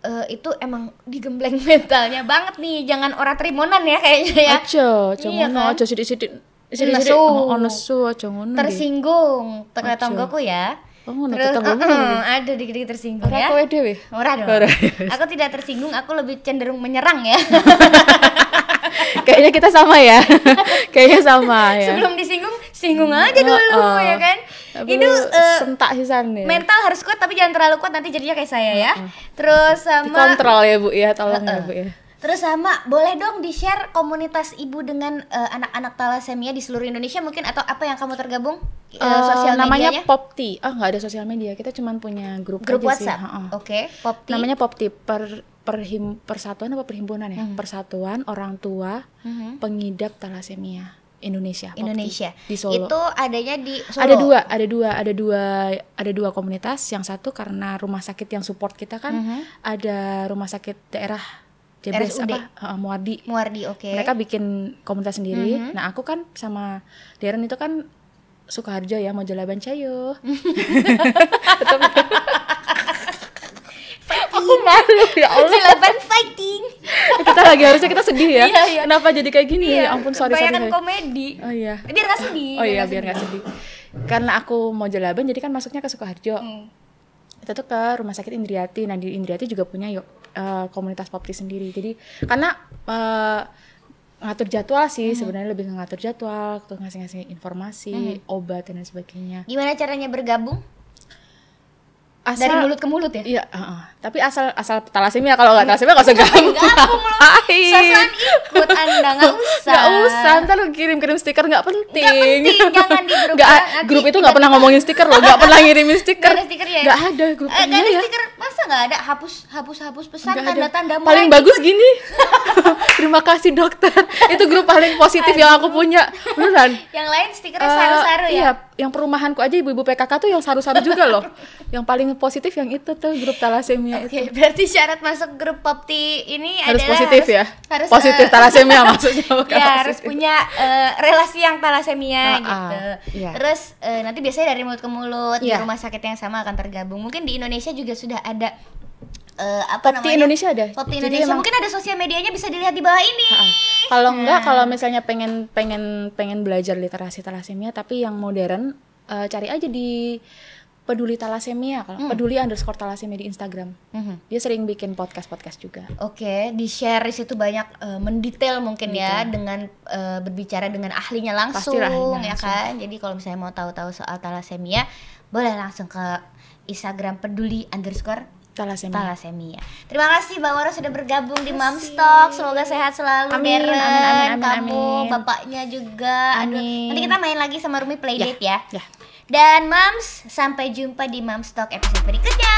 S1: eh, itu emang digembleng mentalnya banget nih. Jangan ora trimonan ya kayaknya ya.
S2: Aja,
S1: Iya kan?
S2: aja sithik-sithik
S1: Nesu.
S2: oh, nesu aja ngono.
S1: Tersinggung tonggoku ya.
S2: Oh, ngono
S1: Terus
S2: ngono.
S1: eh, ada dikit-dikit tersinggung
S2: Ora
S1: ya.
S2: kowe dhewe.
S1: Ora dong.
S2: Ora.
S1: Aku tidak tersinggung, aku lebih cenderung menyerang ya.
S2: Kayaknya kita sama ya. Kayaknya sama ya.
S1: Sebelum disinggung, singgung aja dulu
S2: Heeh.
S1: ya kan. Itu eh,
S2: sentak sisan ya.
S1: mental harus kuat tapi jangan terlalu kuat nanti jadinya kayak saya ya. Terus sama
S2: Dikontrol ya, Bu ya, tolong ya, Bu ya.
S1: Terus sama boleh dong di-share komunitas ibu dengan eh, anak-anak talasemia di seluruh Indonesia mungkin atau apa yang kamu tergabung Eh,
S2: Eh,
S1: sosial
S2: namanya
S1: medianya?
S2: Popti. Ah, nggak ada sosial media. Kita cuma punya grup
S1: grup
S2: aja sih.
S1: WhatsApp. Oke, Popti.
S2: Namanya Popti per perhim persatuan apa perhimpunan ya? Persatuan Orang Tua
S1: Mhm.
S2: Pengidap Talasemia Indonesia.
S1: Indonesia.
S2: di Solo.
S1: Itu adanya di Solo.
S2: Ada dua, ada dua, ada dua, ada dua komunitas. Yang satu karena rumah sakit yang support kita kan
S1: Mhm.
S2: ada rumah sakit daerah Jebres
S1: RSUD.
S2: apa Heeh, Muardi.
S1: Muardi, oke.
S2: Mereka bikin komunitas sendiri.
S1: Mhm.
S2: Nah, aku kan sama Darren itu kan Sukoharjo ya, mau jalaban cayo. aku malu ya Allah.
S1: Silaban fighting.
S2: kita lagi harusnya kita sedih ya.
S1: Iya, iya.
S2: Kenapa jadi kayak gini ya? Ya ampun, sorry sorry.
S1: Kebanyakan
S2: sorry.
S1: komedi.
S2: Oh iya.
S1: Biar gak sedih.
S2: Oh iya, biar nggak sedih. Karena aku mau jalaban, jadi kan masuknya ke Sukoharjo.
S1: Hmm.
S2: Kita tuh ke rumah sakit Indriati. Nah di Indriati juga punya yuk eh, komunitas popti sendiri. Jadi karena eh, ngatur jadwal sih sebenarnya lebih ngatur jadwal, tuh ngasih-ngasih informasi, obat dan sebagainya.
S1: Gimana caranya bergabung?
S2: Asal,
S1: Dari mulut ke mulut ya?
S2: Iya, heeh. tapi asal asal talasemia kalau nggak talasemia nggak usah gabung.
S1: Gabung loh. Sosokan ikut Anda nggak usah.
S2: Nggak usah, ntar lu kirim-kirim stiker nggak penting.
S1: Nggak penting, jangan di grup.
S2: Nggak,
S1: Nanti
S2: grup itu nggak pernah ngomongin stiker loh, nggak pernah ngirimin stiker.
S1: Nggak ada stiker ya?
S2: Nggak ada grup
S1: Eh, nggak ada
S2: ya.
S1: stiker, masa nggak ada hapus hapus hapus pesan
S2: Nggak ada.
S1: tanda-tanda
S2: paling
S1: mulai
S2: bagus gini. Terima kasih dokter. itu grup paling positif yang aku punya. Beneran.
S1: Yang lain stikernya
S2: Eh,
S1: saru-saru ya.
S2: Yang perumahanku aja ibu-ibu PKK tuh yang saru-saru juga loh. yang paling positif yang itu tuh grup talasemia
S1: Oke,
S2: itu.
S1: berarti syarat masuk grup Popti ini
S2: Harus
S1: adalah
S2: positif
S1: harus,
S2: ya.
S1: Harus
S2: positif
S1: eh,
S2: talasemia maksudnya bukan
S1: ya
S2: positif.
S1: harus punya eh, relasi yang talasemia
S2: Ah,
S1: gitu.
S2: ah, iya.
S1: Terus eh, nanti biasanya dari mulut ke mulut di
S2: Iya.
S1: rumah sakit yang sama akan tergabung. Mungkin di Indonesia juga sudah ada eh, apa
S2: Popti
S1: namanya?
S2: Indonesia ada.
S1: Popti
S2: Jadi
S1: Indonesia.
S2: emang-
S1: Mungkin ada sosial medianya bisa dilihat di bawah ini.
S2: Kalau enggak, kalau misalnya pengen pengen pengen belajar literasi talasemia tapi yang modern, eh, cari aja di peduli talasemia kalau peduli underscore talasemia di Instagram.
S1: Mhm.
S2: Dia sering bikin podcast podcast juga.
S1: Oke, di share di situ banyak eh, mendetail mungkin ya dengan eh, berbicara dengan ahlinya langsung,
S2: Pastilah
S1: ya
S2: langsung.
S1: kan. Jadi kalau misalnya mau tahu-tahu soal talasemia, boleh langsung ke Instagram peduli underscore
S2: Talasemia.
S1: talasemia. Terima kasih Mbak Wara sudah bergabung di Mamstock. Semoga sehat selalu
S2: Amin,
S1: Darren,
S2: amin, amin, amin,
S1: kamu,
S2: amin.
S1: bapaknya juga. Aduh,
S2: Amin.
S1: nanti kita main lagi sama Rumi Playdate ya.
S2: Ya.
S1: Dan Mams, sampai jumpa di Mamstock episode berikutnya.